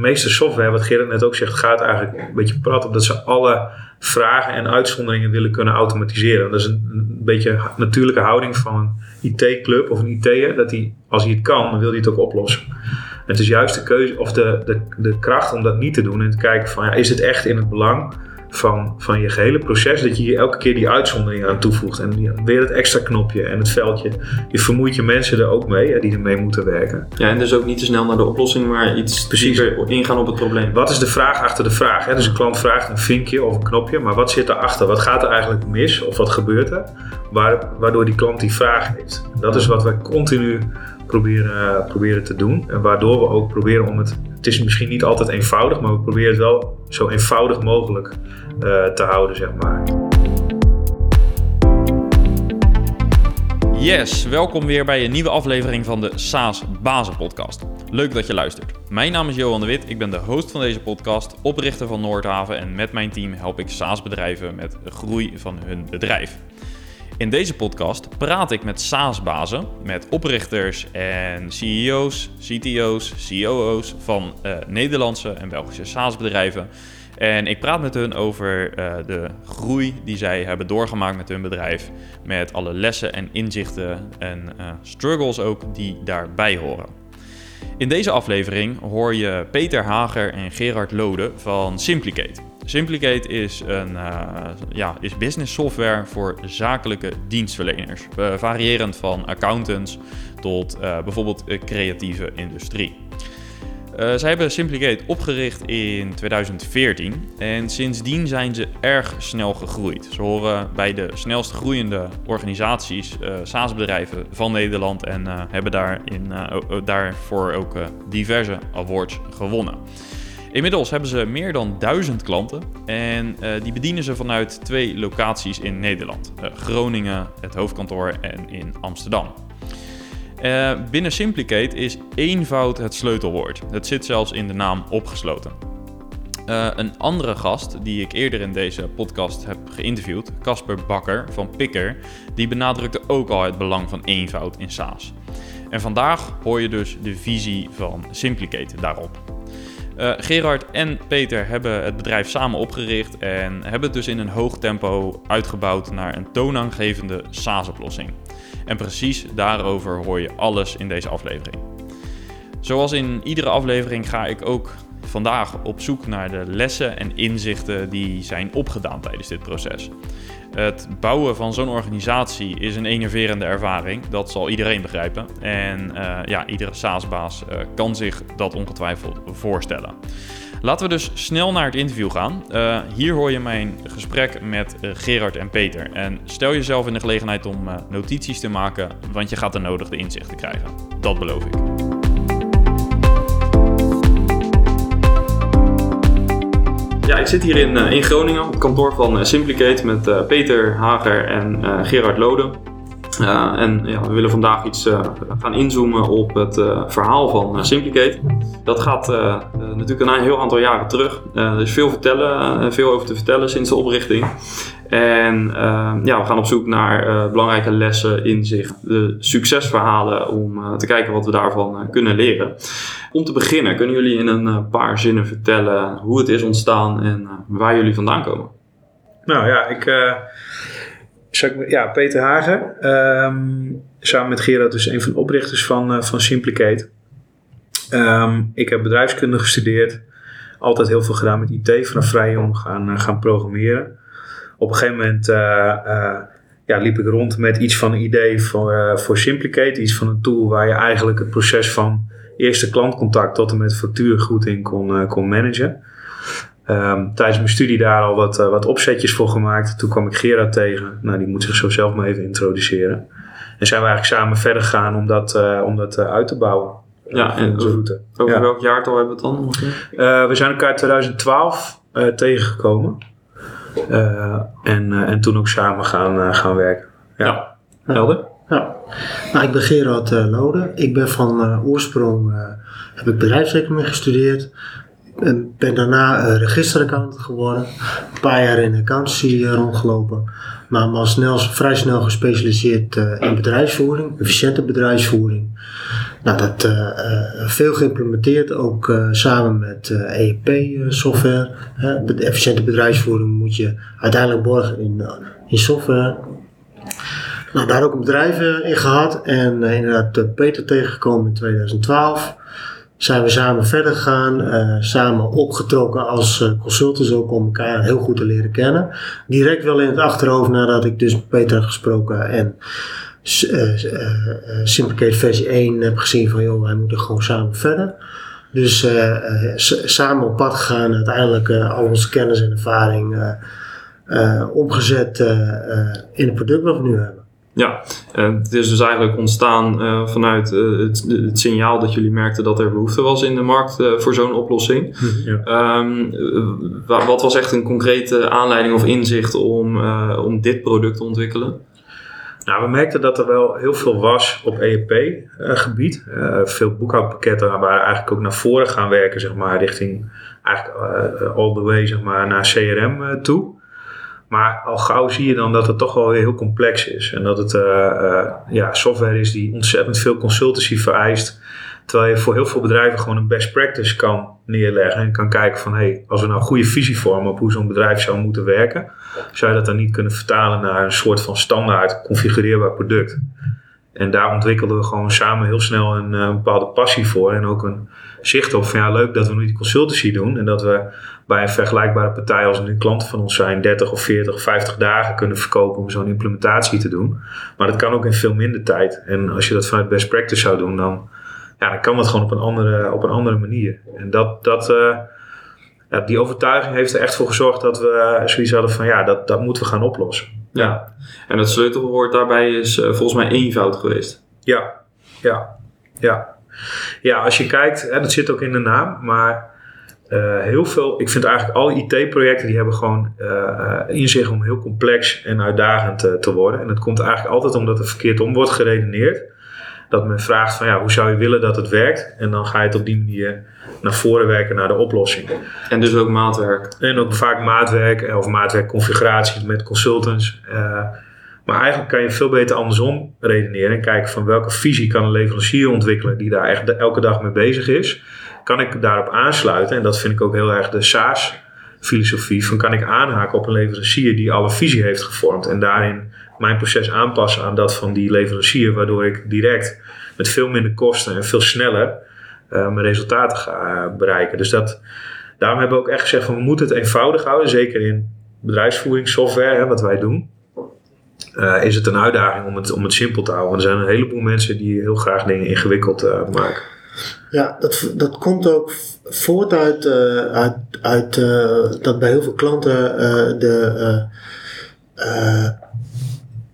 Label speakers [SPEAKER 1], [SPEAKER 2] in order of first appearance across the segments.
[SPEAKER 1] meeste software, wat Gerrit net ook zegt, gaat eigenlijk een beetje prat op dat ze alle vragen en uitzonderingen willen kunnen automatiseren. Dat is een, een beetje natuurlijke houding van een IT-club of een IT'er, dat hij, als hij het kan, dan wil hij het ook oplossen. Het is juist de keuze of de, de, de kracht om dat niet te doen en te kijken van, ja, is het echt in het belang van, van je gehele proces, dat je hier elke keer die uitzondering aan toevoegt. En weer het extra knopje en het veldje. Je vermoeit je mensen er ook mee, hè, die ermee moeten werken.
[SPEAKER 2] Ja, en dus ook niet te snel naar de oplossing, maar iets
[SPEAKER 1] Precies.
[SPEAKER 2] dieper ingaan op het probleem.
[SPEAKER 1] Wat is de vraag achter de vraag? Hè? Dus een klant vraagt een vinkje of een knopje, maar wat zit erachter? Wat gaat er eigenlijk mis of wat gebeurt er? Waar, waardoor die klant die vraag heeft. Dat is wat wij continu proberen, proberen te doen. En waardoor we ook proberen om het. Het is misschien niet altijd eenvoudig, maar we proberen het wel zo eenvoudig mogelijk eh, te houden, zeg maar.
[SPEAKER 3] Yes, welkom weer bij een nieuwe aflevering van de SaaS Bazen Podcast. Leuk dat je luistert. Mijn naam is Johan de Wit, ik ben de host van deze podcast, oprichter van Noordhaven en met mijn team help ik SaaS bedrijven met de groei van hun bedrijf. In deze podcast praat ik met SaaS-bazen, met oprichters en CEO's, CTO's, COO's van eh, Nederlandse en Belgische SaaS-bedrijven. En ik praat met hun over eh, de groei die zij hebben doorgemaakt met hun bedrijf. Met alle lessen en inzichten en eh, struggles ook die daarbij horen. In deze aflevering hoor je Peter Hager en Gerard Lode van Simplicate. Simplicate is, een, eh, ja, is business software voor zakelijke dienstverleners. eh, variërend van accountants tot eh, bijvoorbeeld creatieve industrie. Zij hebben Simplicate opgericht in 2014 en sindsdien zijn ze erg snel gegroeid. Ze horen bij de snelst groeiende organisaties, SaaS-bedrijven van Nederland en hebben daarin, daarvoor ook diverse awards gewonnen. Inmiddels hebben ze meer dan duizend klanten en eh, die bedienen ze vanuit twee locaties in Nederland. Eh, Groningen, het hoofdkantoor en in Amsterdam. Eh, binnen Simplicate is eenvoud het sleutelwoord. Het zit zelfs in de naam opgesloten. Een andere gast die ik eerder in deze podcast heb geïnterviewd, Casper Bakker van Picker, die benadrukte ook al het belang van eenvoud in SaaS. En vandaag hoor je dus de visie van Simplicate daarop. Eh, Gerard en Peter hebben het bedrijf samen opgericht en hebben het dus in een hoog tempo uitgebouwd naar een toonaangevende SaaS-oplossing. En precies daarover hoor je alles in deze aflevering. Zoals in iedere aflevering ga ik ook vandaag op zoek naar de lessen en inzichten die zijn opgedaan tijdens dit proces. Het bouwen van zo'n organisatie is een enerverende ervaring, dat zal iedereen begrijpen. En eh, ja, iedere SaaS-baas eh, kan zich dat ongetwijfeld voorstellen. Laten we dus snel naar het interview gaan. Eh, hier hoor je mijn gesprek met Gerard en Peter. En stel jezelf in de gelegenheid om notities te maken, want je gaat de nodige inzichten krijgen. Dat beloof ik.
[SPEAKER 2] Ja, ik zit hier in, eh, in Groningen op kantoor van eh, Simplicate met eh, Peter Hager en Gerard Lode. Eh, en ja, we willen vandaag iets eh, gaan inzoomen op het eh, verhaal van Simplicate. Dat gaat natuurlijk een heel aantal jaren terug. Er is veel, vertellen, veel over te vertellen sinds de oprichting. En ja, we gaan op zoek naar belangrijke lessen, inzicht, de succesverhalen om te kijken wat we daarvan kunnen leren. Om te beginnen, kunnen jullie in een paar zinnen vertellen hoe het is ontstaan en waar jullie vandaan komen?
[SPEAKER 1] Nou ja, ik. Ja, Peter Hagen. ehm, samen met Gerard, dus een van de oprichters van, eh, van Simplicate. Ehm, ik heb bedrijfskunde gestudeerd. Altijd heel veel gedaan met IT. Vanaf vrij jong gaan, eh, gaan programmeren. Op een gegeven moment eh, ja, liep ik rond met iets van een idee voor, voor Simplicate. Iets van een tool waar je eigenlijk het proces van eerste klantcontact tot en met factuurgoeding kon, eh, kon managen. Ehm, tijdens mijn studie daar al wat, eh, wat opzetjes voor gemaakt. Toen kwam ik Gerard tegen. Nou, die moet zich zo zelf maar even introduceren. En zijn we eigenlijk samen verder gegaan om dat, eh, om dat eh, uit te bouwen.
[SPEAKER 2] Ja, en
[SPEAKER 1] onze route.
[SPEAKER 2] Over
[SPEAKER 1] Ja.
[SPEAKER 2] welk jaartal hebben we het dan ongeveer?
[SPEAKER 1] Eh, we zijn elkaar in 2012 eh, tegengekomen. Eh, en, eh, en toen ook samen gaan, gaan werken. Ja.
[SPEAKER 2] Helder?
[SPEAKER 4] Ja, nou, ik ben Gerard Lode. Ik ben van eh, oorsprong eh, heb ik bedrijfseconomie gestudeerd. En ben daarna eh, registeraccountant geworden. Een paar jaar in accountancy eh, rondgelopen. Maar me snel, vrij snel gespecialiseerd eh, in bedrijfsvoering, efficiënte bedrijfsvoering. Nou, dat uh, veel geïmplementeerd, ook uh, samen met EEP-software. de efficiënte bedrijfsvoering moet je uiteindelijk borgen in, in software. Nou, daar ook een bedrijf in gehad en inderdaad Peter tegengekomen in 2012 zijn we samen verder gegaan, uh, samen opgetrokken als uh, consultants ook om elkaar heel goed te leren kennen. Direct wel in het achterhoofd nadat ik dus met Peter gesproken en uh, Simplicate versie 1 heb gezien van joh, wij moeten gewoon samen verder. Dus samen op pad gegaan, uiteindelijk al onze kennis en ervaring omgezet in het product wat we nu hebben.
[SPEAKER 3] Ja, het is dus eigenlijk ontstaan uh, vanuit uh, het, het, signaal dat jullie merkten dat er behoefte was in de markt uh, voor zo'n oplossing.
[SPEAKER 1] Mhm.
[SPEAKER 3] Ja. Um, wat was echt een concrete aanleiding of inzicht om, om dit product te ontwikkelen?
[SPEAKER 1] Nou, we merkten dat er wel heel veel was op EEP-gebied. veel boekhoudpakketten waren eigenlijk ook naar voren gaan werken, zeg maar, richting eigenlijk all the way zeg maar, naar CRM toe. Maar al gauw zie je dan dat het toch wel weer heel complex is. En dat het uh, uh, ja, software is die ontzettend veel consultancy vereist. Terwijl je voor heel veel bedrijven gewoon een best practice kan neerleggen. En kan kijken van, hé, hey, als we nou een goede visie vormen op hoe zo'n bedrijf zou moeten werken. Zou je dat dan niet kunnen vertalen naar een soort van standaard configureerbaar product. En daar ontwikkelden we gewoon samen heel snel een, een bepaalde passie voor. En ook een zicht op van, ja, leuk dat we nu die consultancy doen. En dat we bij een vergelijkbare partij als nu klanten van ons zijn 30 of 40 of 50 dagen kunnen verkopen om zo'n implementatie te doen. Maar dat kan ook in veel minder tijd. En als je dat vanuit best practice zou doen, dan, ja, dan kan dat gewoon op een andere, op een andere manier. En dat, dat, ja, die overtuiging heeft er echt voor gezorgd dat we zoiets hadden van ja, dat, dat moeten we gaan oplossen.
[SPEAKER 3] Ja, en het sleutelwoord daarbij is uh, volgens mij eenvoud geweest.
[SPEAKER 1] Ja, ja, ja. Ja, als je kijkt, hè, dat zit ook in de naam, maar uh, heel veel, ik vind eigenlijk alle IT-projecten die hebben gewoon uh, in zich om heel complex en uitdagend te worden. En het komt eigenlijk altijd omdat er verkeerd om wordt geredeneerd. Dat men vraagt van ja, hoe zou je willen dat het werkt? En dan ga je het op die manier naar voren werken naar de oplossing.
[SPEAKER 3] En dus ook maatwerk.
[SPEAKER 1] En ook vaak maatwerk of maatwerkconfiguraties met consultants. maar eigenlijk kan je veel beter andersom redeneren en kijken van welke visie kan een leverancier ontwikkelen die daar echt elke dag mee bezig is kan ik daarop aansluiten, en dat vind ik ook heel erg de SaaS-filosofie, van kan ik aanhaken op een leverancier die alle visie heeft gevormd en daarin mijn proces aanpassen aan dat van die leverancier, waardoor ik direct met veel minder kosten en veel sneller uh, mijn resultaten ga bereiken. Dus dat, daarom hebben we ook echt gezegd van we moeten het eenvoudig houden, zeker in bedrijfsvoeringssoftware, hè, wat wij doen. Uh, is het een uitdaging om het, om het simpel te houden. Want er zijn een heleboel mensen die heel graag dingen ingewikkeld maken.
[SPEAKER 4] Ja, dat, dat komt ook voort uit, uit, uit dat bij heel veel klanten de,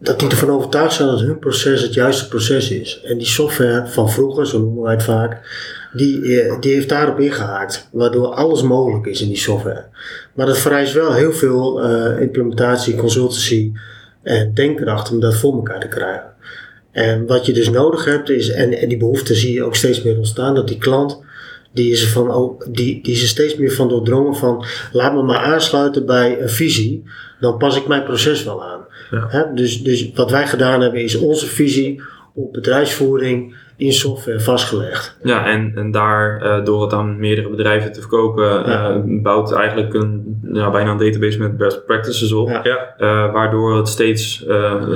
[SPEAKER 4] dat die ervan overtuigd zijn dat hun proces het juiste proces is. En die software van vroeger, zo noemen wij het vaak, die, die heeft daarop ingehaakt. Waardoor alles mogelijk is in die software. Maar dat vereist wel heel veel implementatie, consultancy en denkkracht om dat voor elkaar te krijgen. En wat je dus nodig hebt is, en, en die behoefte zie je ook steeds meer ontstaan, dat die klant, die is er, van, die, die is er steeds meer van doordrongen van, laat me maar aansluiten bij een visie, dan pas ik mijn proces wel aan. Ja. dus, dus wat wij gedaan hebben is onze visie op bedrijfsvoering in software vastgelegd.
[SPEAKER 3] Ja, en, en daar uh, door het aan meerdere bedrijven te verkopen, ja. uh, bouwt eigenlijk een, ja, bijna een database met best practices op.
[SPEAKER 1] Ja.
[SPEAKER 3] Uh, waardoor het steeds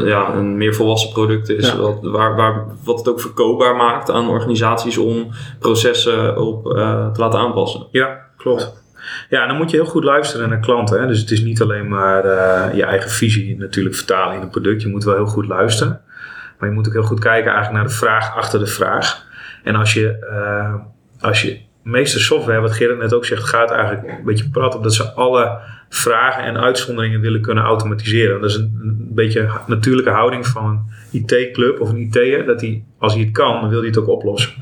[SPEAKER 3] ja, een meer volwassen product is, wat, waar, waar, wat het ook verkoopbaar maakt aan organisaties om processen op te laten aanpassen.
[SPEAKER 1] Ja, klopt. Ja, dan moet je heel goed luisteren naar klanten. Hè? Dus het is niet alleen maar je eigen visie natuurlijk vertalen in een product. Je moet wel heel goed luisteren. Maar je moet ook heel goed kijken eigenlijk naar de vraag achter de vraag. En als je, uh, als je meeste software, wat Gerrit net ook zegt, gaat eigenlijk een beetje prat op dat ze alle vragen en uitzonderingen willen kunnen automatiseren. Dat is een, een beetje natuurlijke houding van een IT-club of een IT'er, dat hij, als hij het kan, dan wil hij het ook oplossen.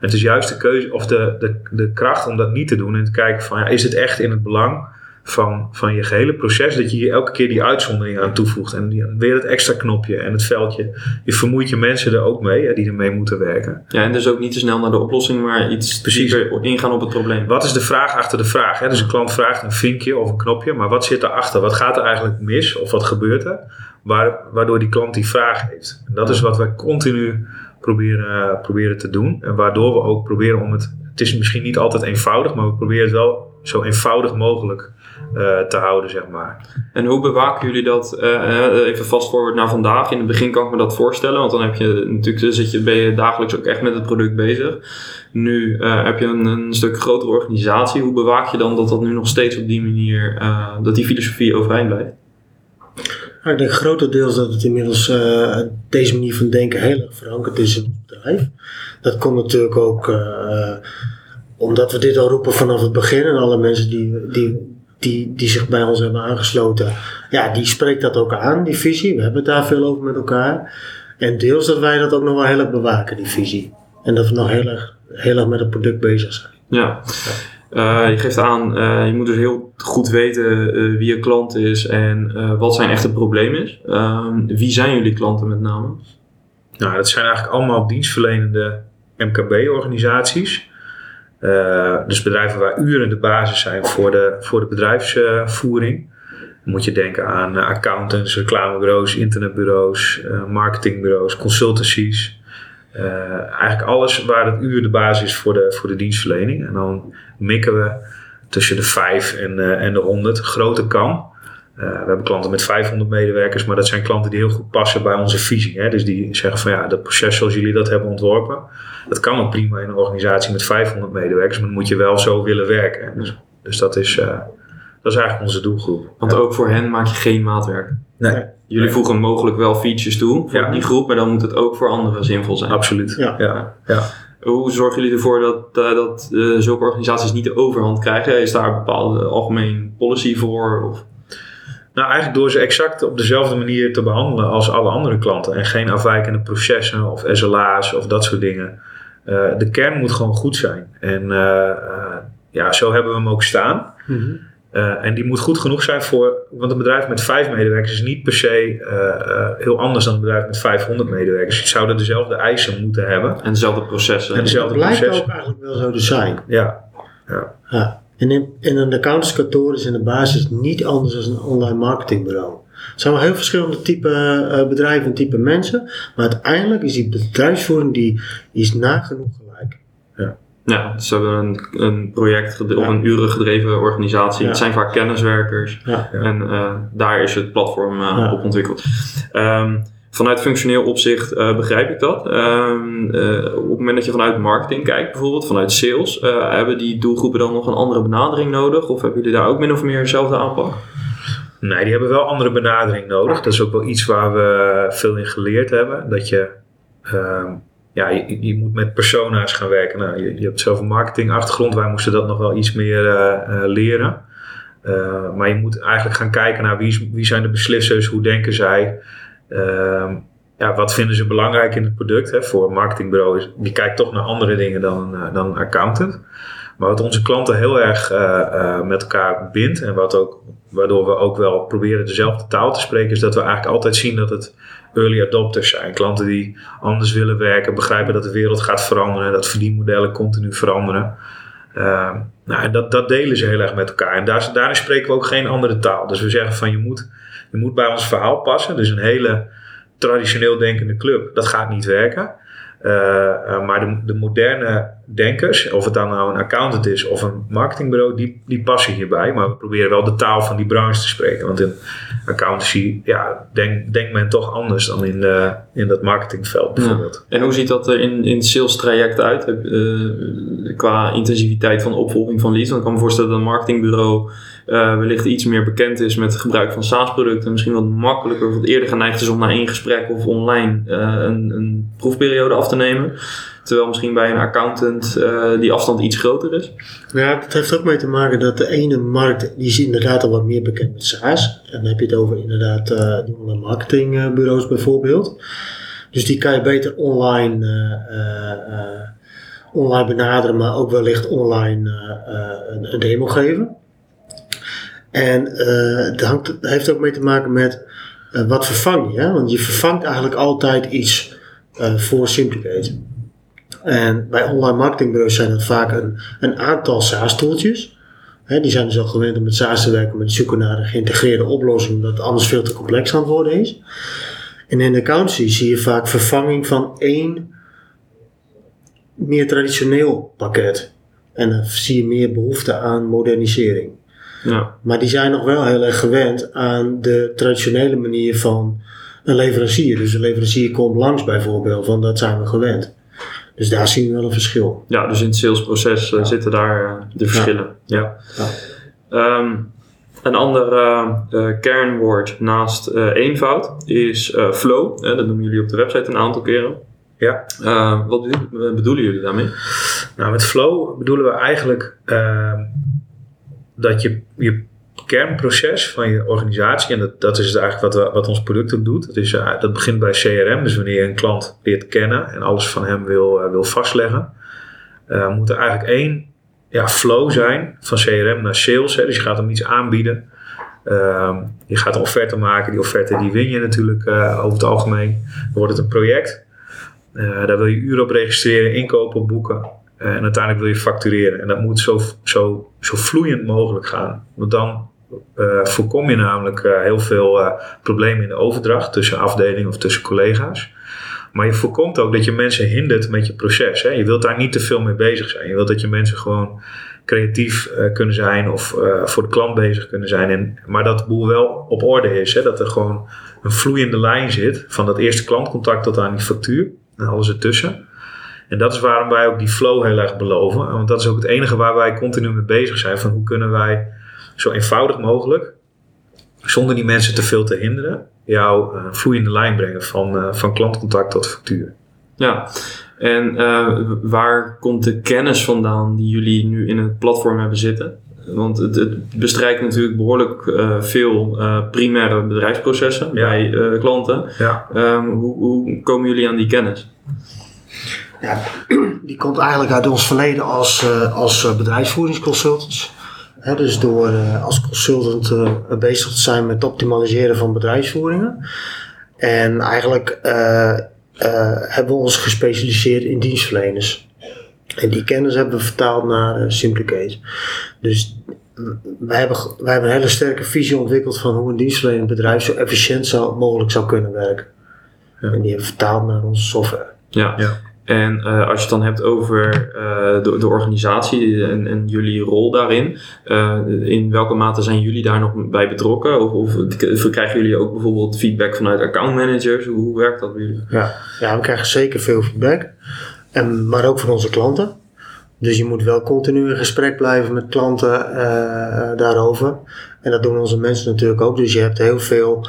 [SPEAKER 1] Het is juist de keuze of de, de, de kracht om dat niet te doen en te kijken van, ja, is het echt in het belang van, van je gehele proces, dat je hier elke keer die uitzondering aan toevoegt. En die, weer het extra knopje en het veldje. Je vermoeit je mensen er ook mee, hè, die ermee moeten werken.
[SPEAKER 3] Ja, en dus ook niet te snel naar de oplossing, maar iets Precies. ingaan op het probleem.
[SPEAKER 1] Wat is de vraag achter de vraag? Hè? Dus een klant vraagt een vinkje of een knopje, maar wat zit erachter? Wat gaat er eigenlijk mis of wat gebeurt er? Waardoor die klant die vraag heeft. En dat is wat wij continu proberen, proberen te doen. En waardoor we ook proberen om het. Het is misschien niet altijd eenvoudig, maar we proberen het wel zo eenvoudig mogelijk eh, te houden, zeg maar.
[SPEAKER 3] En hoe bewaken jullie dat? eh, eh, even vast forward naar vandaag. In het begin kan ik me dat voorstellen, want dan heb je natuurlijk zit je, ben je dagelijks ook echt met het product bezig. Nu heb je een, een stuk grotere organisatie. Hoe bewaak je dan dat dat nu nog steeds op die manier, dat die filosofie overeind blijft?
[SPEAKER 4] Ik denk grotendeels dat het inmiddels eh, deze manier van denken heel erg verankerd is in het bedrijf. Dat komt natuurlijk ook eh, omdat we dit al roepen vanaf het begin en alle mensen die, die, die, die zich bij ons hebben aangesloten, ja, die spreekt dat ook aan, die visie. We hebben het daar veel over met elkaar. En deels dat wij dat ook nog wel heel erg bewaken, die visie. En dat we nog heel erg, heel erg met het product bezig zijn.
[SPEAKER 3] Ja. Je geeft aan, eh, je moet dus heel goed weten eh, wie je klant is en eh, wat zijn echte probleem is. Ehm, wie zijn jullie klanten met name?
[SPEAKER 1] Nou, dat zijn eigenlijk allemaal dienstverlenende MKB-organisaties. Eh, dus bedrijven waar uren de basis zijn voor de, voor de bedrijfsvoering. Dan moet je denken aan eh, accountants, reclamebureaus, internetbureaus, eh, marketingbureaus, consultancies. Eh, eigenlijk alles waar het uur de basis is voor de, voor de dienstverlening. En dan mikken we tussen de 5 en, eh, en de 100. Grote kan. Eh, we hebben klanten met 500 medewerkers, maar dat zijn klanten die heel goed passen bij onze visie. Hè? Dus die zeggen van ja, dat proces zoals jullie dat hebben ontworpen, dat kan ook prima in een organisatie met 500 medewerkers, maar dan moet je wel zo willen werken. Dus, dus dat, is, eh, dat is eigenlijk onze doelgroep.
[SPEAKER 3] Want ook voor hen maak je geen maatwerk.
[SPEAKER 1] Nee,
[SPEAKER 3] Jullie voegen mogelijk wel features toe voor
[SPEAKER 1] Ja.
[SPEAKER 3] die groep, maar dan moet het ook voor anderen zinvol zijn.
[SPEAKER 1] absoluut.
[SPEAKER 4] Ja.
[SPEAKER 1] Ja. Ja.
[SPEAKER 3] Hoe zorgen jullie ervoor dat, eh, dat eh, zulke organisaties niet de overhand krijgen? Is daar een bepaalde algemeen policy voor? Of?
[SPEAKER 1] Nou, eigenlijk door ze exact op dezelfde manier te behandelen als alle andere klanten. En geen afwijkende processen of SLA's of dat soort dingen. Eh, de kern moet gewoon goed zijn. En eh, eh, ja, zo hebben we hem ook staan. Eh, en die moet goed genoeg zijn voor. Want een bedrijf met vijf medewerkers is niet per se eh, eh, heel anders dan een bedrijf met 500 medewerkers. Je zouden dezelfde eisen moeten hebben.
[SPEAKER 3] En dezelfde processen.
[SPEAKER 1] En dezelfde
[SPEAKER 4] Dat
[SPEAKER 1] processen.
[SPEAKER 4] ook eigenlijk wel zo te zijn.
[SPEAKER 1] Ja,
[SPEAKER 4] Ja. En in, in een accountantskantoor is in de basis niet anders dan een online marketingbureau. Het zijn wel heel verschillende type eh, bedrijven en type mensen. Maar uiteindelijk is die bedrijfsvoering die, die is nagenoeg gelijk.
[SPEAKER 3] Ja, dus ze hebben een, een project of een uren gedreven organisatie.
[SPEAKER 4] Ja.
[SPEAKER 3] Het zijn vaak kenniswerkers.
[SPEAKER 4] Ja.
[SPEAKER 3] En eh, daar is het platform eh, op ontwikkeld. Ehm, vanuit functioneel opzicht eh, begrijp ik dat. Ehm, eh, op het moment dat je vanuit marketing kijkt, bijvoorbeeld vanuit sales, hebben die doelgroepen dan nog een andere benadering nodig? Of hebben jullie daar ook min of meer dezelfde aanpak?
[SPEAKER 1] Nee, die hebben wel andere benadering nodig. Dat is ook wel iets waar we veel in geleerd hebben. Dat je, ehm, ja, je, je moet met persona's gaan werken. Nou, je, je hebt zelf een marketingachtergrond. Wij moesten dat nog wel iets meer eh, eh, leren. Eh, maar je moet eigenlijk gaan kijken naar wie, wie zijn de beslissers, hoe denken zij. Ehm, ja, wat vinden ze belangrijk in het product? Hè? Voor een marketingbureau die kijkt toch naar andere dingen dan, dan een accountant. Maar wat onze klanten heel erg met elkaar bindt en wat ook, waardoor we ook wel proberen dezelfde taal te spreken, is dat we eigenlijk altijd zien dat het early adopters zijn. Klanten die anders willen werken, begrijpen dat de wereld gaat veranderen, dat verdienmodellen continu veranderen. Ehm, nou, en dat, dat delen ze heel erg met elkaar. En daar, daarin spreken we ook geen andere taal. Dus we zeggen van je moet, je moet bij ons verhaal passen. Dus een hele traditioneel denkende club, dat gaat niet werken. Eh, eh, maar de, de moderne denkers, of het dan nou een accountant is of een marketingbureau, die, die passen hierbij. Maar we proberen wel de taal van die branche te spreken. Want in accountancy ja, denk, denkt men toch anders dan in, de, in dat marketingveld bijvoorbeeld.
[SPEAKER 3] En hoe ziet dat er in, in het sales traject uit? Eh, qua intensiviteit van opvolging van leads? Want ik kan me voorstellen dat een marketingbureau eh, wellicht iets meer bekend is met het gebruik van SaaS-producten. Misschien wat makkelijker wat eerder geneigd is om na één gesprek of online eh, een, een proefperiode af te nemen. Terwijl misschien bij een accountant eh, die afstand iets groter is.
[SPEAKER 4] Ja, dat heeft ook mee te maken dat de ene markt, die is inderdaad al wat meer bekend met SaaS. En dan heb je het over inderdaad de online marketingbureaus bijvoorbeeld. Dus die kan je beter online, online benaderen, maar ook wellicht online een demo geven. En eh, hangt, het heeft ook mee te maken met eh, wat vervang je. Want je vervangt eigenlijk altijd iets eh, voor Simplicate. En bij online marketingbureaus zijn dat vaak een, een aantal SaaS-tooltjes. Hè, die zijn dus al gewend om met SaaS te werken, die zoeken naar een geïntegreerde oplossing, omdat het anders veel te complex aan het worden is. En in de accountancy zie je vaak vervanging van één meer traditioneel pakket. En dan zie je meer behoefte aan modernisering.
[SPEAKER 3] Ja,
[SPEAKER 4] Maar die zijn nog wel heel erg gewend aan de traditionele manier van een leverancier. Dus een leverancier komt langs bijvoorbeeld, van dat zijn we gewend. Dus daar zien we wel een verschil.
[SPEAKER 3] ja dus in het salesproces eh, zitten daar eh, de verschillen. Ja.
[SPEAKER 4] Ja.
[SPEAKER 3] Ehm, een ander eh, kernwoord naast eh, eenvoud is eh, flow. Dat noemen jullie op de website een aantal keren.
[SPEAKER 1] Ja.
[SPEAKER 3] Eh, wat bedo- bedoelen jullie daarmee?
[SPEAKER 1] Nou, met flow bedoelen we eigenlijk ehm, dat je je kernproces van je organisatie, en dat, dat is het eigenlijk wat, wat ons product ook doet, dat, is, eh, dat begint bij CRM, dus wanneer je een klant leert kennen en alles van hem wil, eh, wil vastleggen, eh, moet er eigenlijk één ja, flow zijn van CRM naar sales. Hè, dus je gaat hem iets aanbieden. Ehm, je gaat een offerte maken. Die offerte die win je natuurlijk over het algemeen. Dan wordt het een project. Daar wil je uren op registreren, inkopen, boeken. Eh, en uiteindelijk wil je factureren. En dat moet zo, zo, zo vloeiend mogelijk gaan. Want dan eh, voorkom je namelijk eh, heel veel problemen in de overdracht tussen afdelingen of tussen collega's. Maar je voorkomt ook dat je mensen hindert met je proces. Hè. Je wilt daar niet te veel mee bezig zijn. Je wilt dat je mensen gewoon creatief kunnen zijn of voor de klant bezig kunnen zijn. En, maar dat de boel wel op orde is. Hè. Dat er gewoon een vloeiende lijn zit van dat eerste klantcontact tot aan die factuur en alles ertussen. En dat is waarom wij ook die flow heel erg beloven. Want dat is ook het enige waar wij continu mee bezig zijn. Van hoe kunnen wij zo eenvoudig mogelijk, zonder die mensen te veel te hinderen, jou een vloeiende lijn brengen van, eh, van klantcontact tot factuur.
[SPEAKER 3] Ja, en eh, waar komt de kennis vandaan die jullie nu in het platform hebben zitten? Want het, het bestrijkt natuurlijk behoorlijk eh, veel primaire bedrijfsprocessen
[SPEAKER 1] Ja.
[SPEAKER 3] bij klanten.
[SPEAKER 1] Ja,
[SPEAKER 3] Ehm, hoe, hoe komen jullie aan die kennis?
[SPEAKER 4] Ja, die komt eigenlijk uit ons verleden als, eh, als eh, bedrijfsvoeringsconsultants. Hè, dus door eh, als consultant eh, bezig te zijn met het optimaliseren van bedrijfsvoeringen. En eigenlijk eh, eh, hebben we ons gespecialiseerd in dienstverleners. En die kennis hebben we vertaald naar eh, Simplicate. Dus wij hebben, wij hebben een hele sterke visie ontwikkeld van hoe een dienstverlenend bedrijf zo efficiënt zou, mogelijk zou kunnen werken.
[SPEAKER 1] Ja.
[SPEAKER 4] En die hebben we vertaald naar onze software.
[SPEAKER 3] Ja.
[SPEAKER 1] Ja.
[SPEAKER 3] En eh, als je het dan hebt over eh, de, de organisatie en, en jullie rol daarin, eh, in welke mate zijn jullie daar nog bij betrokken? Of, of krijgen jullie ook bijvoorbeeld feedback vanuit accountmanagers? Hoe, hoe werkt dat bij jullie?
[SPEAKER 4] Ja, ja, we krijgen zeker veel feedback. En, maar ook van onze klanten. Dus je moet wel continu in gesprek blijven met klanten daarover. En dat doen onze mensen natuurlijk ook. Dus je hebt heel veel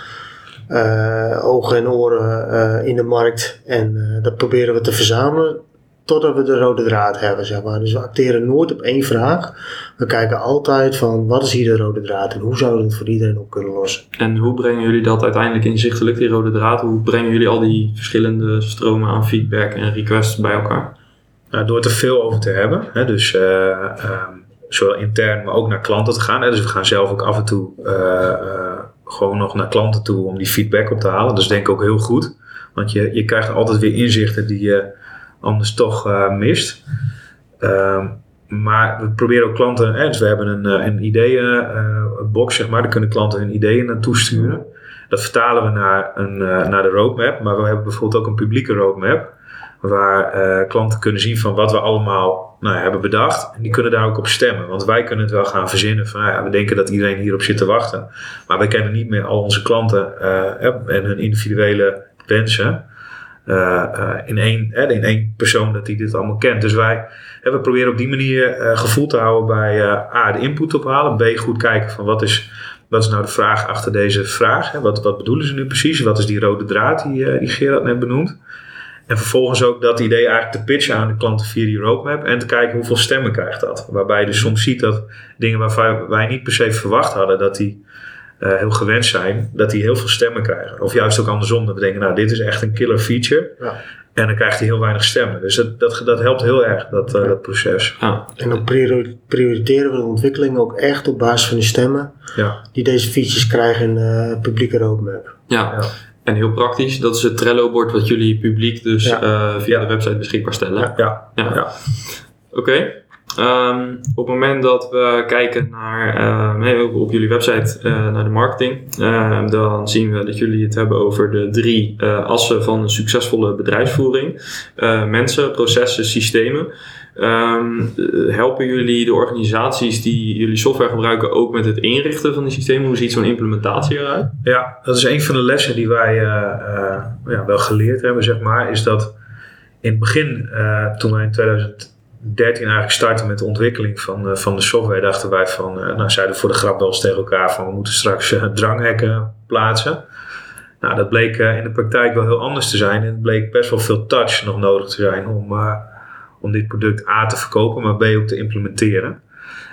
[SPEAKER 4] ogen en oren eh, in de markt. En eh, dat proberen we te verzamelen totdat we de rode draad hebben, zeg maar. Dus we acteren nooit op één vraag. We kijken altijd van wat is hier de rode draad en hoe zouden we het voor iedereen op kunnen lossen.
[SPEAKER 3] En hoe brengen jullie dat uiteindelijk inzichtelijk, die rode draad? Hoe brengen jullie al die verschillende stromen aan feedback en requests bij elkaar?
[SPEAKER 1] Nou, door het er veel over te hebben, hè, dus eh, ehm, zowel intern, maar ook naar klanten te gaan. Hè, dus we gaan zelf ook af en toe eh, eh, gewoon nog naar klanten toe om die feedback op te halen. Is denk ik ook heel goed, want je, je krijgt altijd weer inzichten die je anders toch eh, mist. Ehm, maar we proberen ook klanten, hè, dus we hebben een, eh, een ideeënbox, zeg maar, daar kunnen klanten hun ideeën naartoe sturen. Dat vertalen we naar, een, eh, naar de roadmap, maar we hebben bijvoorbeeld ook een publieke roadmap waar eh, klanten kunnen zien van wat we allemaal nou, hebben bedacht. En die kunnen daar ook op stemmen. Want wij kunnen het wel gaan verzinnen van nou ja, we denken dat iedereen hierop zit te wachten. Maar wij kennen niet meer al onze klanten eh, en hun individuele wensen. eh, eh, in, één, in één persoon dat die dit allemaal kent. Dus wij we proberen op die manier eh, gevoel te houden bij eh, A, de input ophalen. B, goed kijken van wat is, wat is nou de vraag achter deze vraag. Hè? Wat, wat bedoelen ze nu precies? Wat is die rode draad die, eh, die Gerard net benoemt? En vervolgens ook dat idee eigenlijk te pitchen aan de klanten via die roadmap. En te kijken hoeveel stemmen krijgt dat. Waarbij je dus soms ziet dat dingen waarvan wij niet per se verwacht hadden dat die eh, heel gewend zijn, dat die heel veel stemmen krijgen. Of juist ook andersom, dat we denken, nou dit is echt een killer feature.
[SPEAKER 4] Ja.
[SPEAKER 1] En dan krijgt hij heel weinig stemmen. Dus dat, dat, dat helpt heel erg, dat, eh, dat proces.
[SPEAKER 3] Ja,
[SPEAKER 4] En dan priori- prioriteren we de ontwikkeling ook echt op basis van de stemmen
[SPEAKER 1] Ja.
[SPEAKER 4] die deze features krijgen in de publieke roadmap.
[SPEAKER 3] ja. En heel praktisch, dat is het Trello-bord wat jullie publiek dus
[SPEAKER 4] Ja.
[SPEAKER 3] eh, via
[SPEAKER 1] Ja.
[SPEAKER 3] de website beschikbaar stellen.
[SPEAKER 1] Ja, ja.
[SPEAKER 3] Oké. Ehm, op het moment dat we kijken naar, ehm, op, op jullie website uh, naar de marketing, ehm, dan zien we dat jullie het hebben over de drie uh, assen van een succesvolle bedrijfsvoering: mensen, processen, systemen. Helpen jullie de organisaties die jullie software gebruiken ook met het inrichten van die systemen? Hoe ziet zo'n implementatie eruit?
[SPEAKER 1] Ja, dat is een van de lessen die wij ja, wel geleerd hebben, zeg maar, is dat in het begin, toen wij in 2000 13 eigenlijk starten met de ontwikkeling van, van de software, dachten wij van, nou zeiden we voor de grap wel eens tegen elkaar van we moeten straks dranghekken plaatsen. Nou, dat bleek in de praktijk wel heel anders te zijn en het bleek best wel veel touch nog nodig te zijn om, om dit product A te verkopen, maar B ook te implementeren.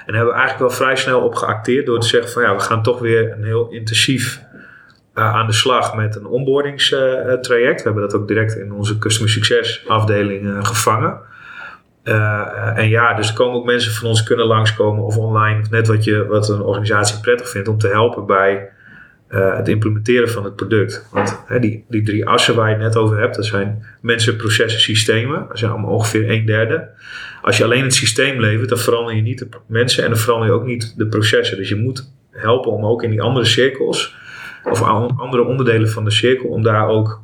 [SPEAKER 1] En hebben we eigenlijk wel vrij snel op geacteerd door te zeggen van ja, we gaan toch weer een heel intensief aan de slag met een onboardingstraject. we hebben dat ook direct in onze Customer Success afdeling gevangen. Uh, en ja, dus er komen ook mensen van ons kunnen langskomen of online, of net wat, je, wat een organisatie prettig vindt, om te helpen bij uh, het implementeren van het product. Want hè, die, die drie assen waar je het net over hebt, dat zijn mensen, processen, systemen. Dat zijn allemaal ongeveer een derde. Als je alleen het systeem levert, dan verander je niet de mensen en dan verander je ook niet de processen. Dus je moet helpen om ook in die andere cirkels, of andere onderdelen van de cirkel, om daar ook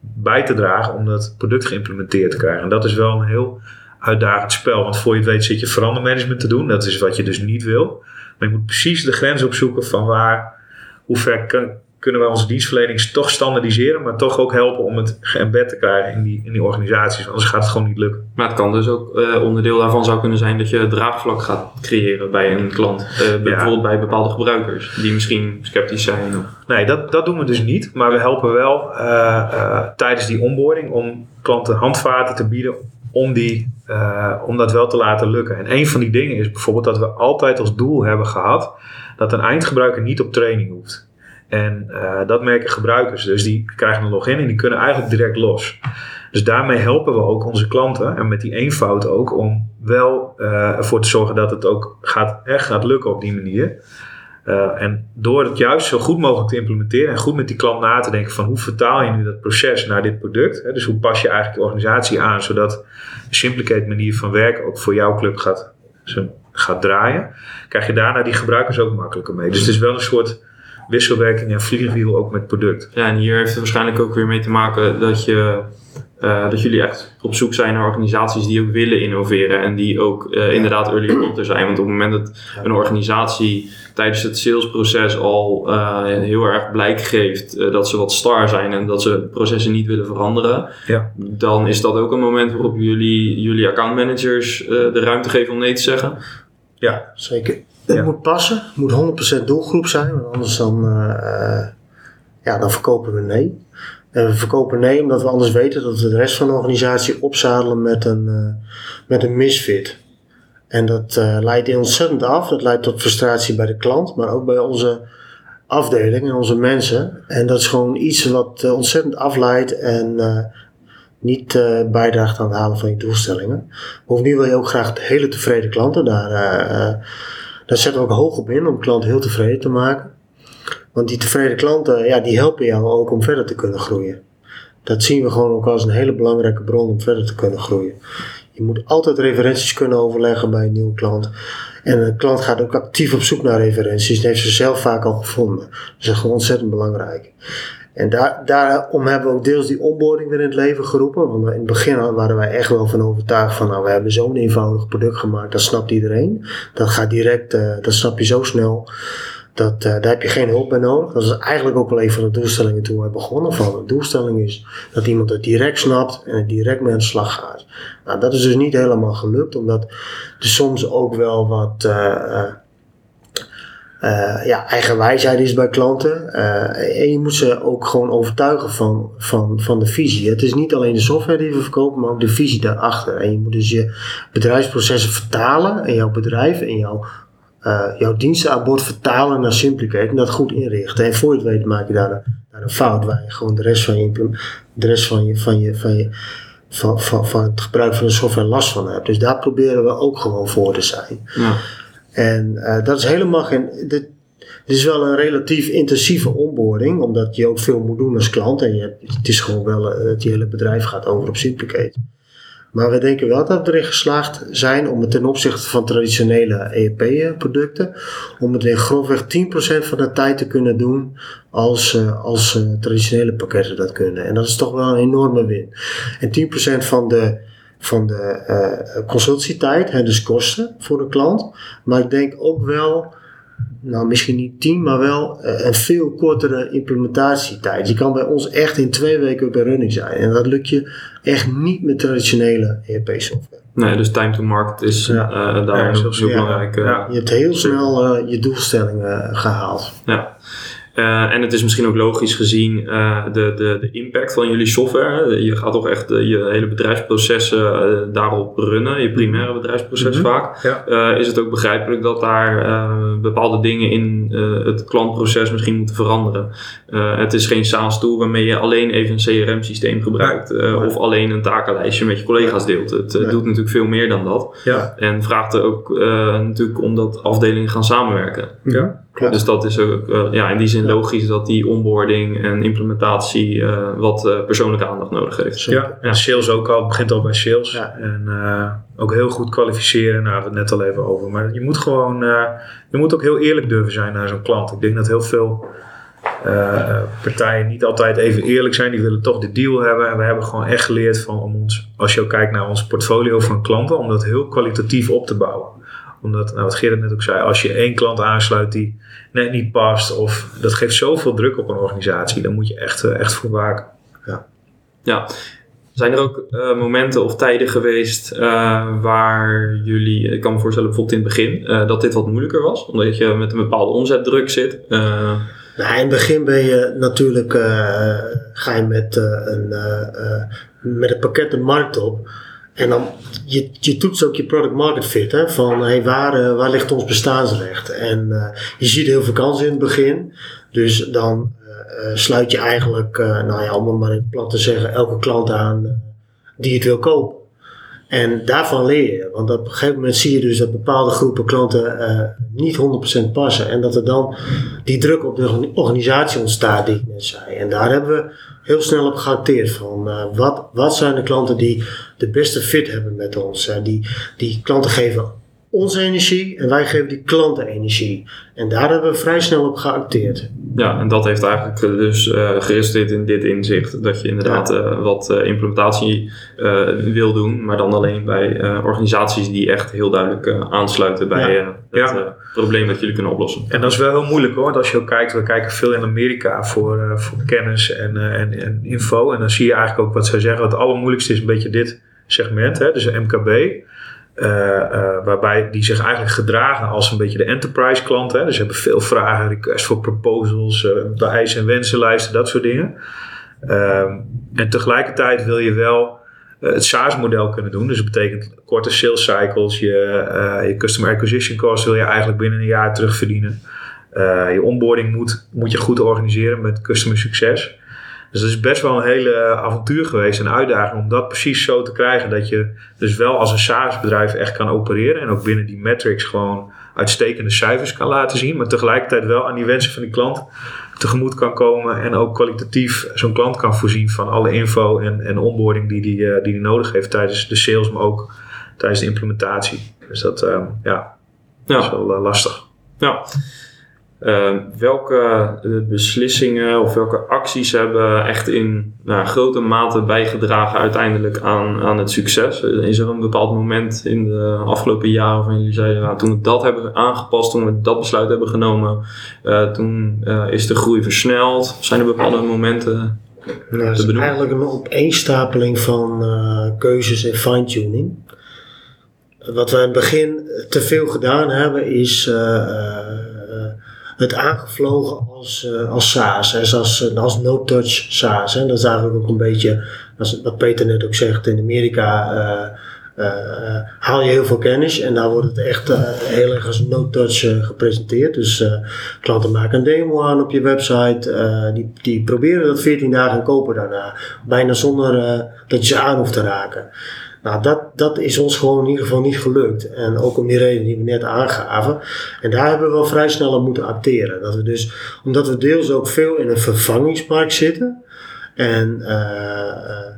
[SPEAKER 1] bij te dragen om dat product geïmplementeerd te krijgen. En dat is wel een heel uitdagend spel. Want voor je het weet zit je verandermanagement te doen. Dat is wat je dus niet wil. Maar je moet precies de grens opzoeken van waar, hoe ver kunnen we onze dienstverlening toch standaardiseren, maar toch ook helpen om het geëmbed te krijgen in die, in die organisaties. Anders gaat het gewoon niet lukken.
[SPEAKER 3] Maar het kan dus ook, uh, onderdeel daarvan zou kunnen zijn dat je draagvlak gaat creëren bij een klant. Uh, Bijvoorbeeld bij bepaalde gebruikers die misschien sceptisch zijn. Of...
[SPEAKER 1] Nee, dat, dat doen we dus niet. Maar we helpen wel uh, tijdens die onboarding om klanten handvaten te bieden om, die, uh, om dat wel te laten lukken. En een van die dingen is bijvoorbeeld dat we altijd als doel hebben gehad dat een eindgebruiker niet op training hoeft. En uh, dat merken gebruikers. Dus die krijgen een login en die kunnen eigenlijk direct los. Dus daarmee helpen we ook onze klanten. En met die eenvoud ook om wel uh, ervoor te zorgen dat het ook gaat, echt gaat lukken op die manier. Uh, en door het juist zo goed mogelijk te implementeren en goed met die klant na te denken van hoe vertaal je nu dat proces naar dit product. Hè? Dus hoe pas je eigenlijk de organisatie aan zodat de Simplicate manier van werken ook voor jouw club gaat, gaat draaien. Krijg je daarna die gebruikers ook makkelijker mee. Dus het is wel een soort wisselwerking en vliegwiel ook met product.
[SPEAKER 3] Ja, en hier heeft het waarschijnlijk ook weer mee te maken dat je uh, dat jullie echt op zoek zijn naar organisaties die ook willen innoveren en die ook uh, inderdaad early adopter zijn. Want op het moment dat een organisatie tijdens het salesproces al uh, heel erg blijk geeft dat ze wat star zijn en dat ze processen niet willen veranderen,
[SPEAKER 1] ja.
[SPEAKER 3] dan is dat ook een moment waarop jullie jullie accountmanagers de ruimte geven om nee te zeggen.
[SPEAKER 1] Ja,
[SPEAKER 4] zeker. Het ja. moet passen, het moet 100% doelgroep zijn, want anders dan, ja, dan verkopen we nee. En we verkopen nee, omdat we anders weten dat we de rest van de organisatie opzadelen met een, uh, met een misfit. En dat uh, leidt ontzettend af. Dat leidt tot frustratie bij de klant, maar ook bij onze afdeling en onze mensen. En dat is gewoon iets wat ontzettend afleidt en niet bijdraagt aan het halen van je doelstellingen. Bovendien wil je ook graag hele tevreden klanten. Daar, daar zetten we ook hoog op in om klanten heel tevreden te maken. Want die tevreden klanten, ja, die helpen jou ook om verder te kunnen groeien. Dat zien we gewoon ook als een hele belangrijke bron om verder te kunnen groeien. Je moet altijd referenties kunnen overleggen bij een nieuwe klant. En een klant gaat ook actief op zoek naar referenties. Dat heeft ze zelf vaak al gevonden. Dat is gewoon ontzettend belangrijk. En daar, daarom hebben we ook deels die onboarding weer in het leven geroepen. Want in het begin waren wij echt wel van overtuigd van, nou, we hebben zo'n eenvoudig product gemaakt, dat snapt iedereen. Dat gaat direct, uh, dat snap je zo snel. Dat, uh, daar heb je geen hulp bij nodig. Dat is eigenlijk ook wel een van de doelstellingen toen we begonnen. Van de doelstelling is dat iemand het direct snapt en het direct aan de slag gaat. Nou, dat is dus niet helemaal gelukt, omdat er soms ook wel wat uh, uh, ja, eigenwijsheid is bij klanten. en je moet ze ook gewoon overtuigen van, van, van de visie. Het is niet alleen de software die we verkopen, maar ook de visie daarachter. En je moet dus je bedrijfsprocessen vertalen in jouw bedrijf, in jouw uh, jouw dienstenaanbod vertalen naar Simplicate en dat goed inrichten. En voor je het weet maak je daar een, daar een fout waar je gewoon de rest van je, de rest van je, van je, van je van, van, van het gebruik van de software last van hebt. Dus daar proberen we ook gewoon voor te zijn.
[SPEAKER 3] Ja.
[SPEAKER 4] En uh, dat is helemaal geen. Dit, het is wel een relatief intensieve onboarding, omdat je ook veel moet doen als klant. En je, het is gewoon wel, het hele bedrijf gaat over op Simplicate. Maar we denken wel dat we erin geslaagd zijn om het ten opzichte van traditionele ERP-producten, om het in grofweg 10% van de tijd te kunnen doen als, eh, als eh, traditionele pakketten dat kunnen. En dat is toch wel een enorme win. En 10% van de, van de eh, consultietijd, hè, dus kosten voor de klant. Maar ik denk ook wel nou misschien niet 10, maar wel eh, een veel kortere implementatietijd. Je kan bij ons echt in twee weken op running zijn. En dat lukt je echt niet met traditionele ERP-software.
[SPEAKER 3] Nee, dus time to market is
[SPEAKER 4] Ja.
[SPEAKER 3] eh, daar
[SPEAKER 1] Ja,
[SPEAKER 3] heel belangrijk. eh,
[SPEAKER 1] Ja.
[SPEAKER 4] Je hebt heel snel eh, je doelstellingen gehaald.
[SPEAKER 3] Ja. Eh, en het is misschien ook logisch gezien eh, de, de, de impact van jullie software. hè. Je gaat toch echt eh, je hele bedrijfsprocessen eh, daarop runnen, je primaire bedrijfsproces
[SPEAKER 1] Mhm.
[SPEAKER 3] vaak.
[SPEAKER 1] Ja.
[SPEAKER 3] Eh, is het ook begrijpelijk dat daar eh, bepaalde dingen in eh, het klantproces misschien moeten veranderen. Eh, het is geen SaaS-tool waarmee je alleen even een CRM-systeem gebruikt eh,
[SPEAKER 4] Nee.
[SPEAKER 3] of alleen een takenlijstje met je collega's deelt. Het eh,
[SPEAKER 4] Nee.
[SPEAKER 3] doet natuurlijk veel meer dan dat.
[SPEAKER 1] Ja.
[SPEAKER 3] En vraagt er ook eh, natuurlijk om dat afdelingen gaan samenwerken.
[SPEAKER 1] Ja.
[SPEAKER 4] Klopt.
[SPEAKER 3] Dus dat is ook eh, ja, in die zin
[SPEAKER 4] Ja.
[SPEAKER 3] logisch dat die onboarding en implementatie eh, wat eh, persoonlijke aandacht nodig heeft.
[SPEAKER 4] Zeker.
[SPEAKER 1] Ja, en sales ook al, het begint al bij sales.
[SPEAKER 4] Ja.
[SPEAKER 1] En eh, ook heel goed kwalificeren, daar hadden we het net al even over. Maar je moet gewoon, eh, je moet ook heel eerlijk durven zijn naar zo'n klant. Ik denk dat heel veel eh, partijen niet altijd even eerlijk zijn. Die willen toch de deal hebben. En we hebben gewoon echt geleerd van om ons, als je ook kijkt naar ons portfolio van klanten, om dat heel kwalitatief op te bouwen. Omdat, nou, wat Gerrit net ook zei, als je één klant aansluit die net niet past, of dat geeft zoveel druk op een organisatie, dan moet je echt, eh, echt voor waken.
[SPEAKER 3] Ja. Zijn er ook eh, momenten of tijden geweest eh, waar jullie, ik kan me voorstellen bijvoorbeeld in het begin, eh, dat dit wat moeilijker was? Omdat je met een bepaalde omzetdruk zit. Eh,
[SPEAKER 4] Nou, in het begin ben je natuurlijk, eh, ga je met, eh, een, met het pakket de markt op. En dan, je, je toetst ook je product market fit. Hè, van hey, waar, eh, waar ligt ons bestaansrecht? En eh, je ziet heel veel kansen in het begin. Dus dan eh, sluit je eigenlijk, eh, nou ja, om het maar in plat te zeggen, elke klant aan die het wil kopen. En daarvan leer je. Want op een gegeven moment zie je dus dat bepaalde groepen klanten eh, niet 100% passen. En dat er dan die druk op de organisatie ontstaat die ik net zei. En daar hebben we heel snel op geacteerd van eh, wat, wat zijn de klanten die de beste fit hebben met ons. Eh, die, die klanten geven ons energie en wij geven die klanten energie. En daar hebben we vrij snel op geacteerd.
[SPEAKER 3] ja, en dat heeft eigenlijk dus eh geresulteerd in dit inzicht. Dat je inderdaad eh, wat eh, implementatie eh, wil doen, maar dan alleen bij eh, organisaties die echt heel duidelijk eh, aansluiten bij
[SPEAKER 4] Ja.
[SPEAKER 3] eh, het
[SPEAKER 1] Ja.
[SPEAKER 3] probleem dat jullie kunnen oplossen.
[SPEAKER 1] En dat is wel heel moeilijk hoor. Want als je ook kijkt, we kijken veel in Amerika voor, eh, voor kennis en, eh, en, en info. En dan zie je eigenlijk ook wat zij zeggen. Het allermoeilijkste is een beetje dit segment, hè, dus een MKB. Eh, eh, waarbij die zich eigenlijk gedragen als een beetje de enterprise klant. Dus ze hebben veel vragen, requests voor proposals, eh de eisen en wensenlijsten, dat soort dingen. Ehm, en tegelijkertijd wil je wel eh, het SaaS-model kunnen doen. Dus dat betekent korte sales cycles. Je, eh, je customer acquisition cost wil je eigenlijk binnen een jaar terugverdienen. Eh, je onboarding moet, moet je goed organiseren met customer succes. Dus dat is best wel een hele avontuur geweest, een uitdaging om dat precies zo te krijgen. Dat je dus wel als een SaaS-bedrijf echt kan opereren. En ook binnen die metrics gewoon uitstekende cijfers kan laten zien. Maar tegelijkertijd wel aan die wensen van die klant tegemoet kan komen. En ook kwalitatief zo'n klant kan voorzien van alle info en, en onboarding die die, eh, die die nodig heeft tijdens de sales, maar ook tijdens de implementatie. Dus dat ehm, ja,
[SPEAKER 3] Ja.
[SPEAKER 1] is wel eh, lastig.
[SPEAKER 3] Ja. Eh, welke eh, beslissingen of welke acties hebben echt in nou, grote mate bijgedragen uiteindelijk aan, aan het succes? Is er een bepaald moment in de afgelopen jaren waarvan jullie zeiden, nou, toen we dat hebben aangepast, toen we dat besluit hebben genomen, eh, toen eh, is de groei versneld? Zijn er bepaalde momenten?
[SPEAKER 4] Nou,
[SPEAKER 3] Te
[SPEAKER 4] is eigenlijk een opeenstapeling van keuzes en fine-tuning. Wat we in het begin te veel gedaan hebben, is eh, eh, het aangevlogen als, eh, als SaaS, als, als no-touch SaaS. Hè. Dat is eigenlijk ook een beetje, wat Peter net ook zegt, in Amerika eh, eh, haal je heel veel kennis en daar wordt het echt eh, heel erg als no-touch eh, gepresenteerd. Dus eh, klanten maken een demo aan op je website, eh, die, die proberen dat 14 dagen en kopen daarna. Bijna zonder eh, dat je ze aan hoeft te raken. Nou, dat, dat is ons gewoon in ieder geval niet gelukt. En ook om die reden die we net aangaven. En daar hebben we wel vrij snel op moeten acteren. Dat we dus, omdat we deels ook veel in een vervangingsmarkt zitten. En eh, eh,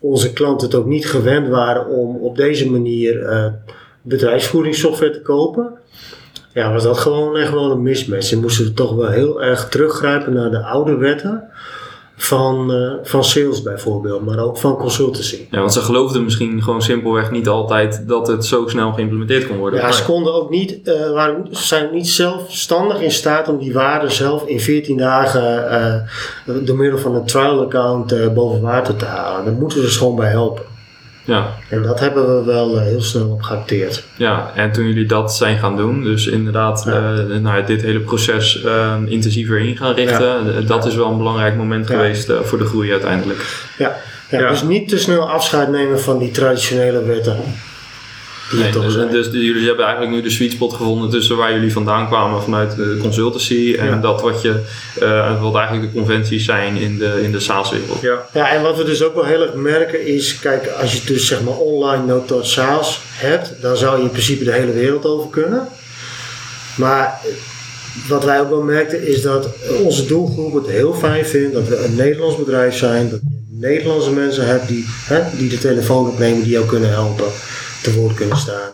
[SPEAKER 4] onze klanten het ook niet gewend waren om op deze manier bedrijfsvoeringssoftware te kopen, ja, was dat gewoon echt wel een mismatch. Ze moesten toch wel heel erg teruggrijpen naar de oude wetten van, eh, van sales bijvoorbeeld, maar ook van consultancy.
[SPEAKER 3] Ja, want ze geloofden misschien gewoon simpelweg niet altijd dat het zo snel geïmplementeerd kon worden.
[SPEAKER 4] Ja, ze konden ook niet, eh, waren, ze zijn niet zelfstandig in staat om die waarde zelf in 14 dagen eh, door middel van een trial account boven water te halen. Daar moeten ze dus gewoon bij helpen.
[SPEAKER 3] Ja,
[SPEAKER 4] En dat hebben we wel eh, heel snel op geacteerd.
[SPEAKER 3] ja, en toen jullie dat zijn gaan doen, dus inderdaad
[SPEAKER 4] Ja.
[SPEAKER 3] eh, nou, dit hele proces eh, intensiever in gaan richten, eh, dat is wel een belangrijk moment
[SPEAKER 4] Ja.
[SPEAKER 3] geweest voor de groei uiteindelijk.
[SPEAKER 4] Ja. Dus niet te snel afscheid nemen van die traditionele wetten. Die
[SPEAKER 3] Nee,
[SPEAKER 4] toch
[SPEAKER 3] dus,
[SPEAKER 4] zijn.
[SPEAKER 3] dus jullie hebben eigenlijk nu de sweet spot gevonden tussen waar jullie vandaan kwamen vanuit de consultancy en
[SPEAKER 1] Ja.
[SPEAKER 3] dat wat, je, eh, wat eigenlijk de conventies zijn in de, in de SaaS-wereld.
[SPEAKER 1] Ja,
[SPEAKER 4] Ja, en wat we dus ook wel heel erg merken is, kijk, als je dus zeg maar online no-touch sales hebt, dan zou je in principe de hele wereld over kunnen. Maar wat wij ook wel merkten is dat onze doelgroep het heel fijn vindt dat we een Nederlands bedrijf zijn, dat je Nederlandse mensen hebt die, hè, die de telefoon opnemen, die jou kunnen helpen, te woord kunnen staan.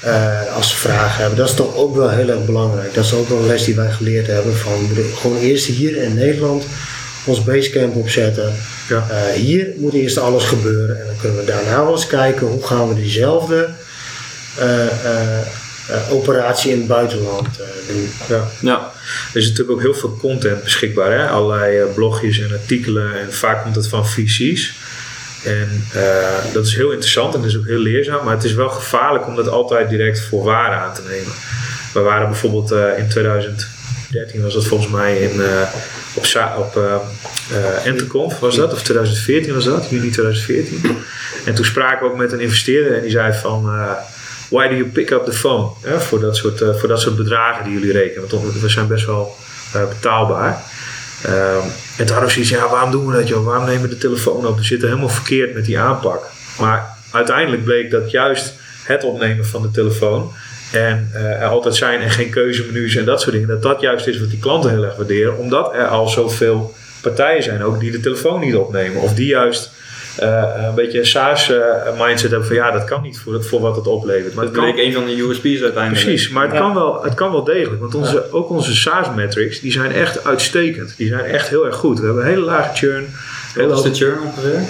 [SPEAKER 4] eh, als ze vragen hebben. Dat is toch ook wel heel erg belangrijk. Dat is ook wel een les die wij geleerd hebben. Van, gewoon eerst hier in Nederland ons basecamp opzetten.
[SPEAKER 1] ja.
[SPEAKER 4] Eh, hier moet eerst alles gebeuren en dan kunnen we daarna wel eens kijken hoe gaan we diezelfde eh, operatie in het buitenland doen.
[SPEAKER 1] ja.
[SPEAKER 3] Ja,
[SPEAKER 1] Er is natuurlijk ook heel veel content beschikbaar. Hè? Allerlei blogjes en artikelen. En vaak komt het van VC's. En eh, dat is heel interessant en dat is ook heel leerzaam. Maar het is wel gevaarlijk om dat altijd direct voor waar aan te nemen. We waren bijvoorbeeld eh, in 2013 was dat volgens mij in, eh, op, op Enterconf was dat. Of 2014 was dat. Juni 2014. En toen spraken we ook met een investeerder. En die zei van... Why do you pick up the phone? Hè, voor, dat soort, voor dat soort bedragen die jullie rekenen. Want we zijn best wel betaalbaar. Ehm, en toen hadden zoiets, ja, waarom doen we dat joh? Waarom nemen we de telefoon op? We zitten helemaal verkeerd met die aanpak. Maar uiteindelijk bleek dat juist het opnemen van de telefoon en eh, er altijd zijn en geen keuzemenu's en dat soort dingen, dat dat juist is wat die klanten heel erg waarderen, omdat er al zoveel partijen zijn ook die de telefoon niet opnemen of die juist een beetje een SaaS-mindset hebben van ja, dat kan niet voor, voor wat het oplevert. Maar
[SPEAKER 3] dat bleek een van de USP's uiteindelijk.
[SPEAKER 1] Precies, maar het,
[SPEAKER 4] Ja.
[SPEAKER 1] kan wel, het kan wel degelijk. Want onze, ook onze SaaS-metrics, die zijn echt uitstekend. Die zijn echt heel erg goed. We hebben een hele lage churn. Hele
[SPEAKER 3] Wat is de churn ongeveer?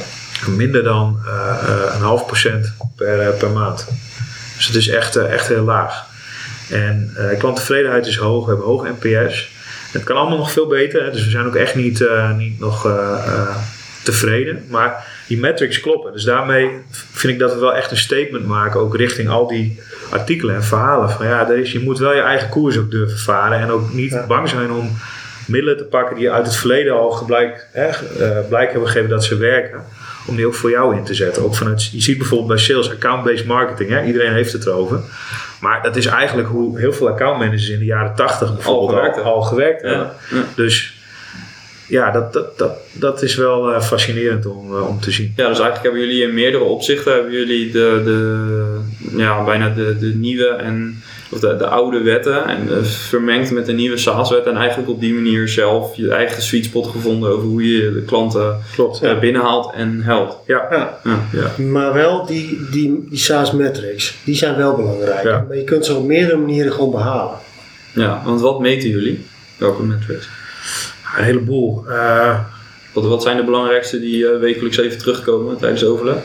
[SPEAKER 1] minder dan eh, eh, een half procent per, eh, per maand. Dus het is echt, eh, echt heel laag. En eh klanttevredenheid is hoog. We hebben hoog NPS. Het kan allemaal nog veel beter. Hè? Dus we zijn ook echt niet, eh, niet nog eh, eh, tevreden. Maar die metrics kloppen. Dus daarmee vind ik dat we wel echt een statement maken. Ook richting al die artikelen en verhalen. Van ja, er is, je moet wel je eigen koers ook durven varen. En ook niet
[SPEAKER 4] Ja.
[SPEAKER 1] bang zijn om middelen te pakken die uit het verleden al geblijk, hè, eh, blijk hebben gegeven dat ze werken. Om die ook voor jou in te zetten. Ook vanuit, je ziet bijvoorbeeld bij sales account-based marketing. Hè? Iedereen heeft het erover. Maar dat is eigenlijk hoe heel veel accountmanagers in de jaren 80 bijvoorbeeld al
[SPEAKER 3] gewerkt hebben.
[SPEAKER 1] al, gewerkt
[SPEAKER 3] Ja.
[SPEAKER 1] hebben.
[SPEAKER 3] Ja.
[SPEAKER 1] Dus ja, dat, dat, dat, dat is wel eh, fascinerend om, eh, om te zien.
[SPEAKER 3] Ja, dus eigenlijk hebben jullie in meerdere opzichten hebben jullie de, de, ja, bijna de, de nieuwe en of de, de oude wetten en eh, vermengd met de nieuwe SaaS-wet en eigenlijk op die manier zelf je eigen sweet spot gevonden over hoe je de klanten
[SPEAKER 1] Klopt.
[SPEAKER 3] eh, binnenhaalt en helpt.
[SPEAKER 1] Ja.
[SPEAKER 4] Ja.
[SPEAKER 3] Ja.
[SPEAKER 1] Ja.
[SPEAKER 4] Maar wel die, die, die SaaS metrics, die zijn wel belangrijk.
[SPEAKER 1] Ja.
[SPEAKER 4] Maar je kunt ze op meerdere manieren gewoon behalen.
[SPEAKER 3] ja, want wat meten jullie? Welke metrics?
[SPEAKER 1] Een heleboel. Eh,
[SPEAKER 3] Wat, wat zijn de belangrijkste die eh, wekelijks even terugkomen tijdens de overleg?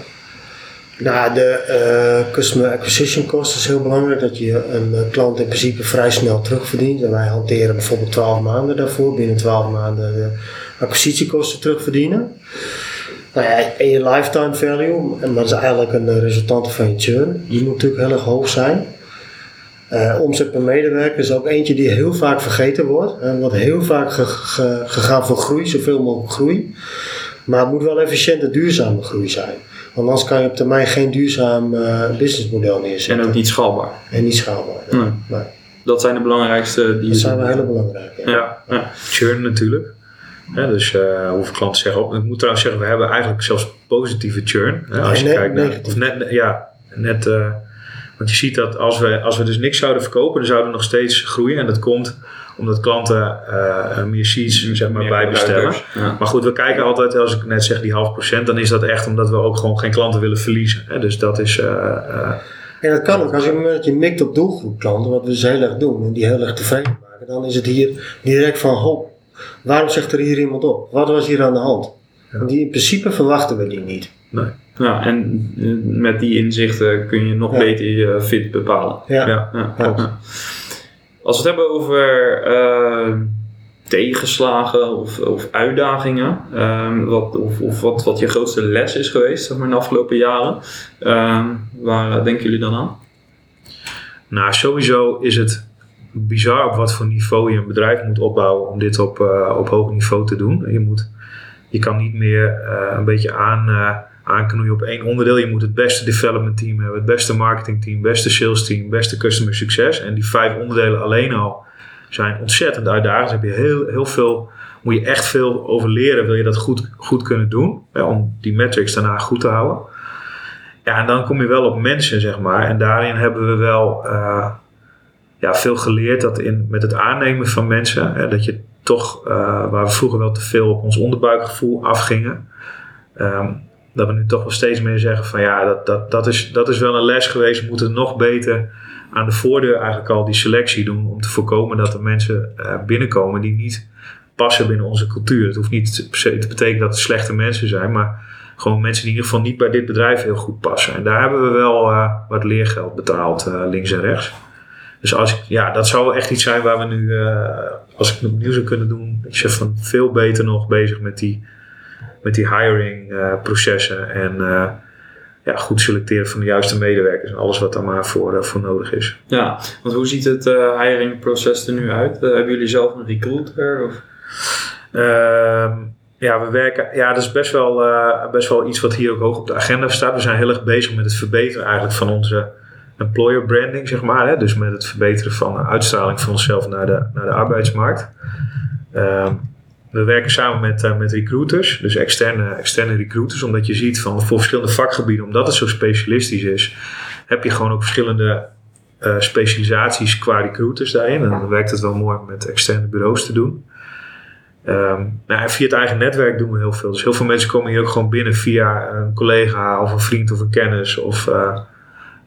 [SPEAKER 4] Nou, de eh, customer acquisition cost is heel belangrijk. Dat je een klant in principe vrij snel terugverdient. En wij hanteren bijvoorbeeld 12 maanden daarvoor. Binnen 12 maanden de acquisitiekosten terugverdienen. Nou ja, en je lifetime value, en dat is eigenlijk een resultante van je churn. Die moet natuurlijk heel erg hoog zijn. Eh, omzet per medewerker is ook eentje die heel vaak vergeten wordt. En wordt heel vaak ge- ge- gegaan voor groei, zoveel mogelijk groei. Maar het moet wel efficiënt en duurzame groei zijn. Want anders kan je op termijn geen duurzaam eh, businessmodel neerzetten.
[SPEAKER 3] En ook niet schaalbaar.
[SPEAKER 4] En niet schaalbaar.
[SPEAKER 3] Nee.
[SPEAKER 4] Nee,
[SPEAKER 3] Dat zijn de belangrijkste die
[SPEAKER 4] dat zijn wel hele belangrijke. ja.
[SPEAKER 3] Ja, ja.
[SPEAKER 1] churn natuurlijk. Hè, dus eh, hoeveel klanten zeggen op. Ik moet trouwens zeggen, we hebben eigenlijk zelfs positieve churn. Hè, als je kijkt naar,
[SPEAKER 4] negatief.
[SPEAKER 1] of net, ja, net, eh, Want je ziet dat als we, als we dus niks zouden verkopen, dan zouden we nog steeds groeien. En dat komt omdat klanten eh, meer seats zeg maar, bijbestellen.
[SPEAKER 3] Ja.
[SPEAKER 1] Maar goed, we kijken altijd, als ik net zeg die half procent, dan is dat echt omdat we ook gewoon geen klanten willen verliezen. Hè? Dus dat is. eh, eh,
[SPEAKER 4] En dat kan ook als je, moment je mikt op doelgroep klanten, wat we dus heel erg doen, en die heel erg tevreden maken, dan is het hier direct van, hop, waarom zegt er hier iemand op? Wat was hier aan de hand? Die, in principe verwachten we die niet.
[SPEAKER 1] nee.
[SPEAKER 3] Ja, en eh, met die inzichten kun je nog
[SPEAKER 4] Ja.
[SPEAKER 3] beter je fit bepalen.
[SPEAKER 4] Ja.
[SPEAKER 1] Ja.
[SPEAKER 3] Ja.
[SPEAKER 4] Ja.
[SPEAKER 3] Ja. Als we het hebben over eh, tegenslagen of, of uitdagingen, ehm, wat, of, of wat, wat je grootste les is geweest zeg maar, in de afgelopen jaren, ehm, waar eh, denken jullie dan aan?
[SPEAKER 1] Nou, sowieso is het bizar op wat voor niveau je een bedrijf moet opbouwen om dit op, eh, op hoog niveau te doen. Je, moet, je kan niet meer eh, een beetje aan, eh aanknoeien op één onderdeel. Je moet het beste development team hebben, het beste marketing team, beste sales team, beste customer succes. En die vijf onderdelen alleen al zijn ontzettend uitdagend. Dus heb je heel, heel veel, moet je echt veel over leren, wil je dat goed, goed kunnen doen. Om die metrics daarna goed te houden. Ja, en dan kom je wel op mensen, zeg maar. En daarin hebben we wel eh, ja, veel geleerd dat in, met het aannemen van mensen, hè, dat je toch, eh, waar we vroeger wel te veel op ons onderbuikgevoel afgingen, ehm, dat we nu toch wel steeds meer zeggen van ja, dat, dat, dat, is, dat is wel een les geweest. We moeten nog beter aan de voordeur eigenlijk al die selectie doen om te voorkomen dat er mensen eh, binnenkomen die niet passen binnen onze cultuur. Het hoeft niet te betekenen dat het slechte mensen zijn, maar gewoon mensen die in ieder geval niet bij dit bedrijf heel goed passen. En daar hebben we wel eh, wat leergeld betaald, eh, links en rechts. Dus als ik, ja, dat zou echt iets zijn waar we nu, als ik het opnieuw zou kunnen doen, ik zeg van veel beter nog bezig met die, met die hiring eh, processen en eh, ja, goed selecteren van de juiste medewerkers en alles wat daar maar voor, eh, voor nodig is.
[SPEAKER 3] Ja, want hoe ziet het hiringproces er nu uit? Hebben jullie zelf een recruiter? Of?
[SPEAKER 1] Ehm, ja, we werken. Ja, dat is best wel, best wel iets wat hier ook hoog op de agenda staat. We zijn heel erg bezig met het verbeteren eigenlijk van onze employer branding, zeg maar. Hè? Dus met het verbeteren van de uitstraling van onszelf naar de, naar de arbeidsmarkt. Ehm, we werken samen met, eh, met recruiters, dus externe, externe recruiters, omdat je ziet van voor verschillende vakgebieden, omdat het zo specialistisch is, heb je gewoon ook verschillende eh, specialisaties qua recruiters daarin. En dan werkt het wel mooi om met externe bureaus te doen. Ehm, nou, via het eigen netwerk doen we heel veel. Dus heel veel mensen komen hier ook gewoon binnen via een collega of een vriend of een kennis. Of, eh,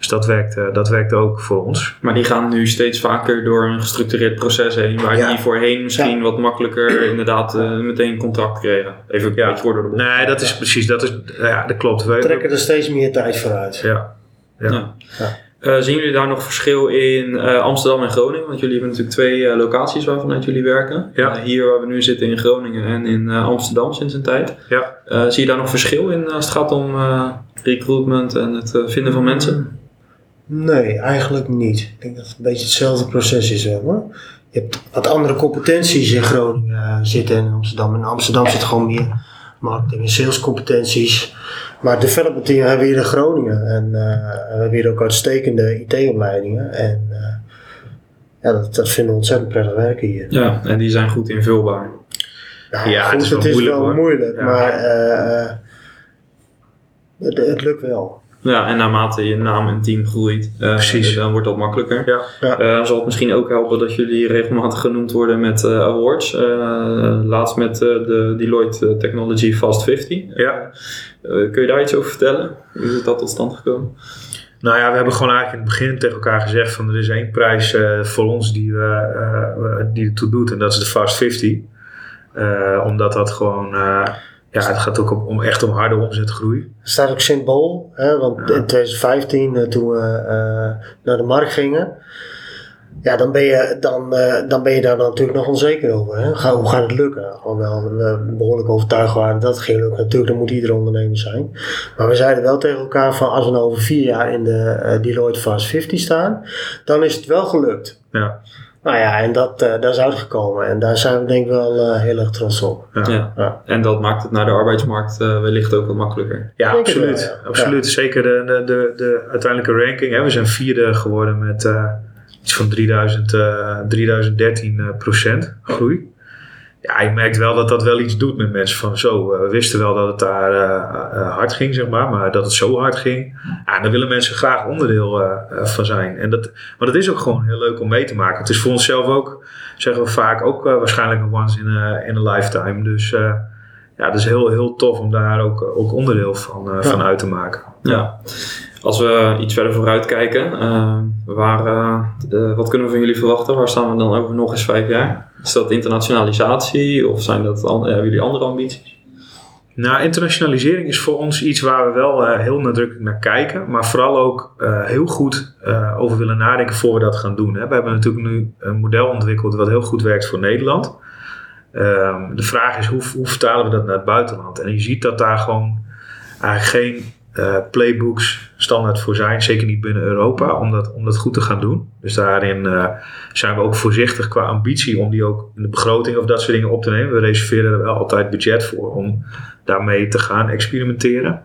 [SPEAKER 1] dus dat werkt, eh, dat werkt ook voor ons.
[SPEAKER 3] Maar die gaan nu steeds vaker door een gestructureerd proces heen, waar
[SPEAKER 4] Ja.
[SPEAKER 3] die voorheen misschien
[SPEAKER 4] Ja.
[SPEAKER 3] wat makkelijker inderdaad eh, meteen contact kregen. Even een
[SPEAKER 1] Ja.
[SPEAKER 3] door de bocht.
[SPEAKER 1] Nee, dat is precies, dat is, ja, dat klopt.
[SPEAKER 4] We trekken er steeds meer tijd voor uit.
[SPEAKER 1] ja, ja.
[SPEAKER 3] Ja.
[SPEAKER 4] Ja.
[SPEAKER 3] Eh, zien jullie daar nog verschil in eh, Amsterdam en Groningen? Want jullie hebben natuurlijk twee eh, locaties waarvanuit jullie werken.
[SPEAKER 1] Ja.
[SPEAKER 3] Hier waar we nu zitten in Groningen en in eh, Amsterdam sinds een tijd.
[SPEAKER 1] Ja.
[SPEAKER 3] Eh, zie je daar nog verschil in als het gaat om eh, recruitment en het eh, vinden van mensen?
[SPEAKER 4] Nee, eigenlijk niet. Ik denk dat het een beetje hetzelfde proces is wel hoor. Je hebt wat andere competenties in Groningen eh, zitten en in Amsterdam. In Amsterdam zit gewoon meer marketing en sales competenties. Maar het development team hebben we hier in Groningen. En eh, we hebben hier ook uitstekende IT-opleidingen. En eh, ja, dat, dat vinden we ontzettend prettig werken hier.
[SPEAKER 3] Ja, en die zijn goed invulbaar.
[SPEAKER 1] Ja, het is wel moeilijk, hoor.
[SPEAKER 4] moeilijk, maar het, het lukt wel.
[SPEAKER 3] Ja, en naarmate je naam en team groeit,
[SPEAKER 1] Precies.
[SPEAKER 3] dan wordt dat makkelijker.
[SPEAKER 1] Ja.
[SPEAKER 4] Ja.
[SPEAKER 3] Eh, zal het misschien ook helpen dat jullie regelmatig genoemd worden met eh, awards. Laatst met de Deloitte Technology Fast 50.
[SPEAKER 1] Ja.
[SPEAKER 3] Kun je daar iets over vertellen? Hoe is dat tot stand gekomen?
[SPEAKER 1] Nou ja, we hebben gewoon eigenlijk in het begin tegen elkaar gezegd van er is één prijs voor ons die, we, die ertoe doet en dat is de Fast 50. Eh, omdat dat gewoon, ja, het gaat ook om, om echt om harde omzetgroei.
[SPEAKER 4] Er staat ook symbool, hè, want in 2015 eh, toen we eh, naar de markt gingen, ja, dan ben je, dan, eh, dan ben je daar natuurlijk nog onzeker over. Hè? Ga, hoe gaat het lukken? Alhoewel we behoorlijk overtuigd waren dat het ging lukken. Natuurlijk, dat moet iedere ondernemer zijn. Maar we zeiden wel tegen elkaar van als we nou over vier jaar in de Deloitte Fast 50 staan, dan is het wel gelukt.
[SPEAKER 1] Ja.
[SPEAKER 4] Nou ja, en dat, eh, daar is uitgekomen. En daar zijn we denk ik wel eh, heel erg trots op.
[SPEAKER 1] Ja.
[SPEAKER 3] Ja.
[SPEAKER 4] Ja.
[SPEAKER 3] En dat maakt het naar de arbeidsmarkt eh, wellicht ook wat makkelijker.
[SPEAKER 1] Ja,
[SPEAKER 4] Denk
[SPEAKER 1] absoluut.
[SPEAKER 4] wel, ja.
[SPEAKER 1] absoluut. Zeker de, de, de, de uiteindelijke ranking. Hè. We zijn vierde geworden met eh, iets van 3000, eh, 3013 eh, procent groei. Ja, je merkt wel dat dat wel iets doet met mensen. Van zo, eh, we wisten wel dat het daar eh, eh, hard ging, zeg maar. Maar dat het zo hard ging. Ja, en daar willen mensen graag onderdeel van zijn. En dat, maar dat is ook gewoon heel leuk om mee te maken. Het is voor onszelf ook, zeggen we vaak, ook waarschijnlijk een once in a, in a lifetime. Dus ja, het is heel, heel tof om daar ook, ook onderdeel van, van uit te maken.
[SPEAKER 3] Ja. Als we iets verder vooruit kijken, eh, eh, eh, wat kunnen we van jullie verwachten? Waar staan we dan over nog eens vijf jaar? Is dat internationalisatie of zijn dat hebben jullie andere ambities?
[SPEAKER 1] Nou, internationalisering is voor ons iets waar we wel heel nadrukkelijk naar kijken, maar vooral ook heel goed over willen nadenken voor we dat gaan doen. Hè. We hebben natuurlijk nu een model ontwikkeld wat heel goed werkt voor Nederland. Ehm, de vraag is hoe, hoe vertalen we dat naar het buitenland? En je ziet dat daar gewoon eigenlijk geen eh, playbooks standaard voor zijn, zeker niet binnen Europa, om dat, om dat goed te gaan doen. Dus daarin eh, zijn we ook voorzichtig qua ambitie om die ook in de begroting of dat soort dingen op te nemen. We reserveren er wel altijd budget voor om daarmee te gaan experimenteren.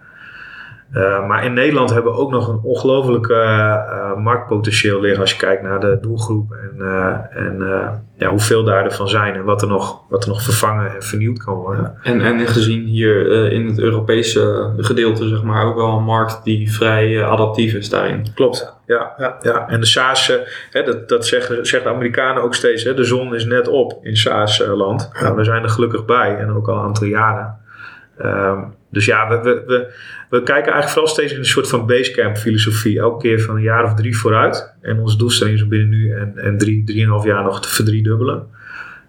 [SPEAKER 1] Uh, maar in Nederland hebben we ook nog een ongelooflijk uh, marktpotentieel liggen als je kijkt naar de doelgroep en, uh, en ja, hoeveel daar ervan zijn en wat er nog, wat er nog vervangen en vernieuwd kan worden.
[SPEAKER 3] En, en gezien hier in het Europese gedeelte, zeg maar, ook wel een markt die vrij adaptief is daarin.
[SPEAKER 1] Klopt, ja. ja, ja. En de SaaS, hè, dat, dat zeggen, zeggen de Amerikanen ook steeds, hè, de zon is net op in SaaS-land. Nou, we zijn er gelukkig bij en ook al een aantal jaren. Um, dus ja, we, we, we, we, kijken eigenlijk vooral steeds in een soort van basecamp filosofie. Elke keer van een jaar of drie vooruit. En onze doelstelling is om binnen nu en, en drie, drieënhalf jaar nog te verdriedubbelen.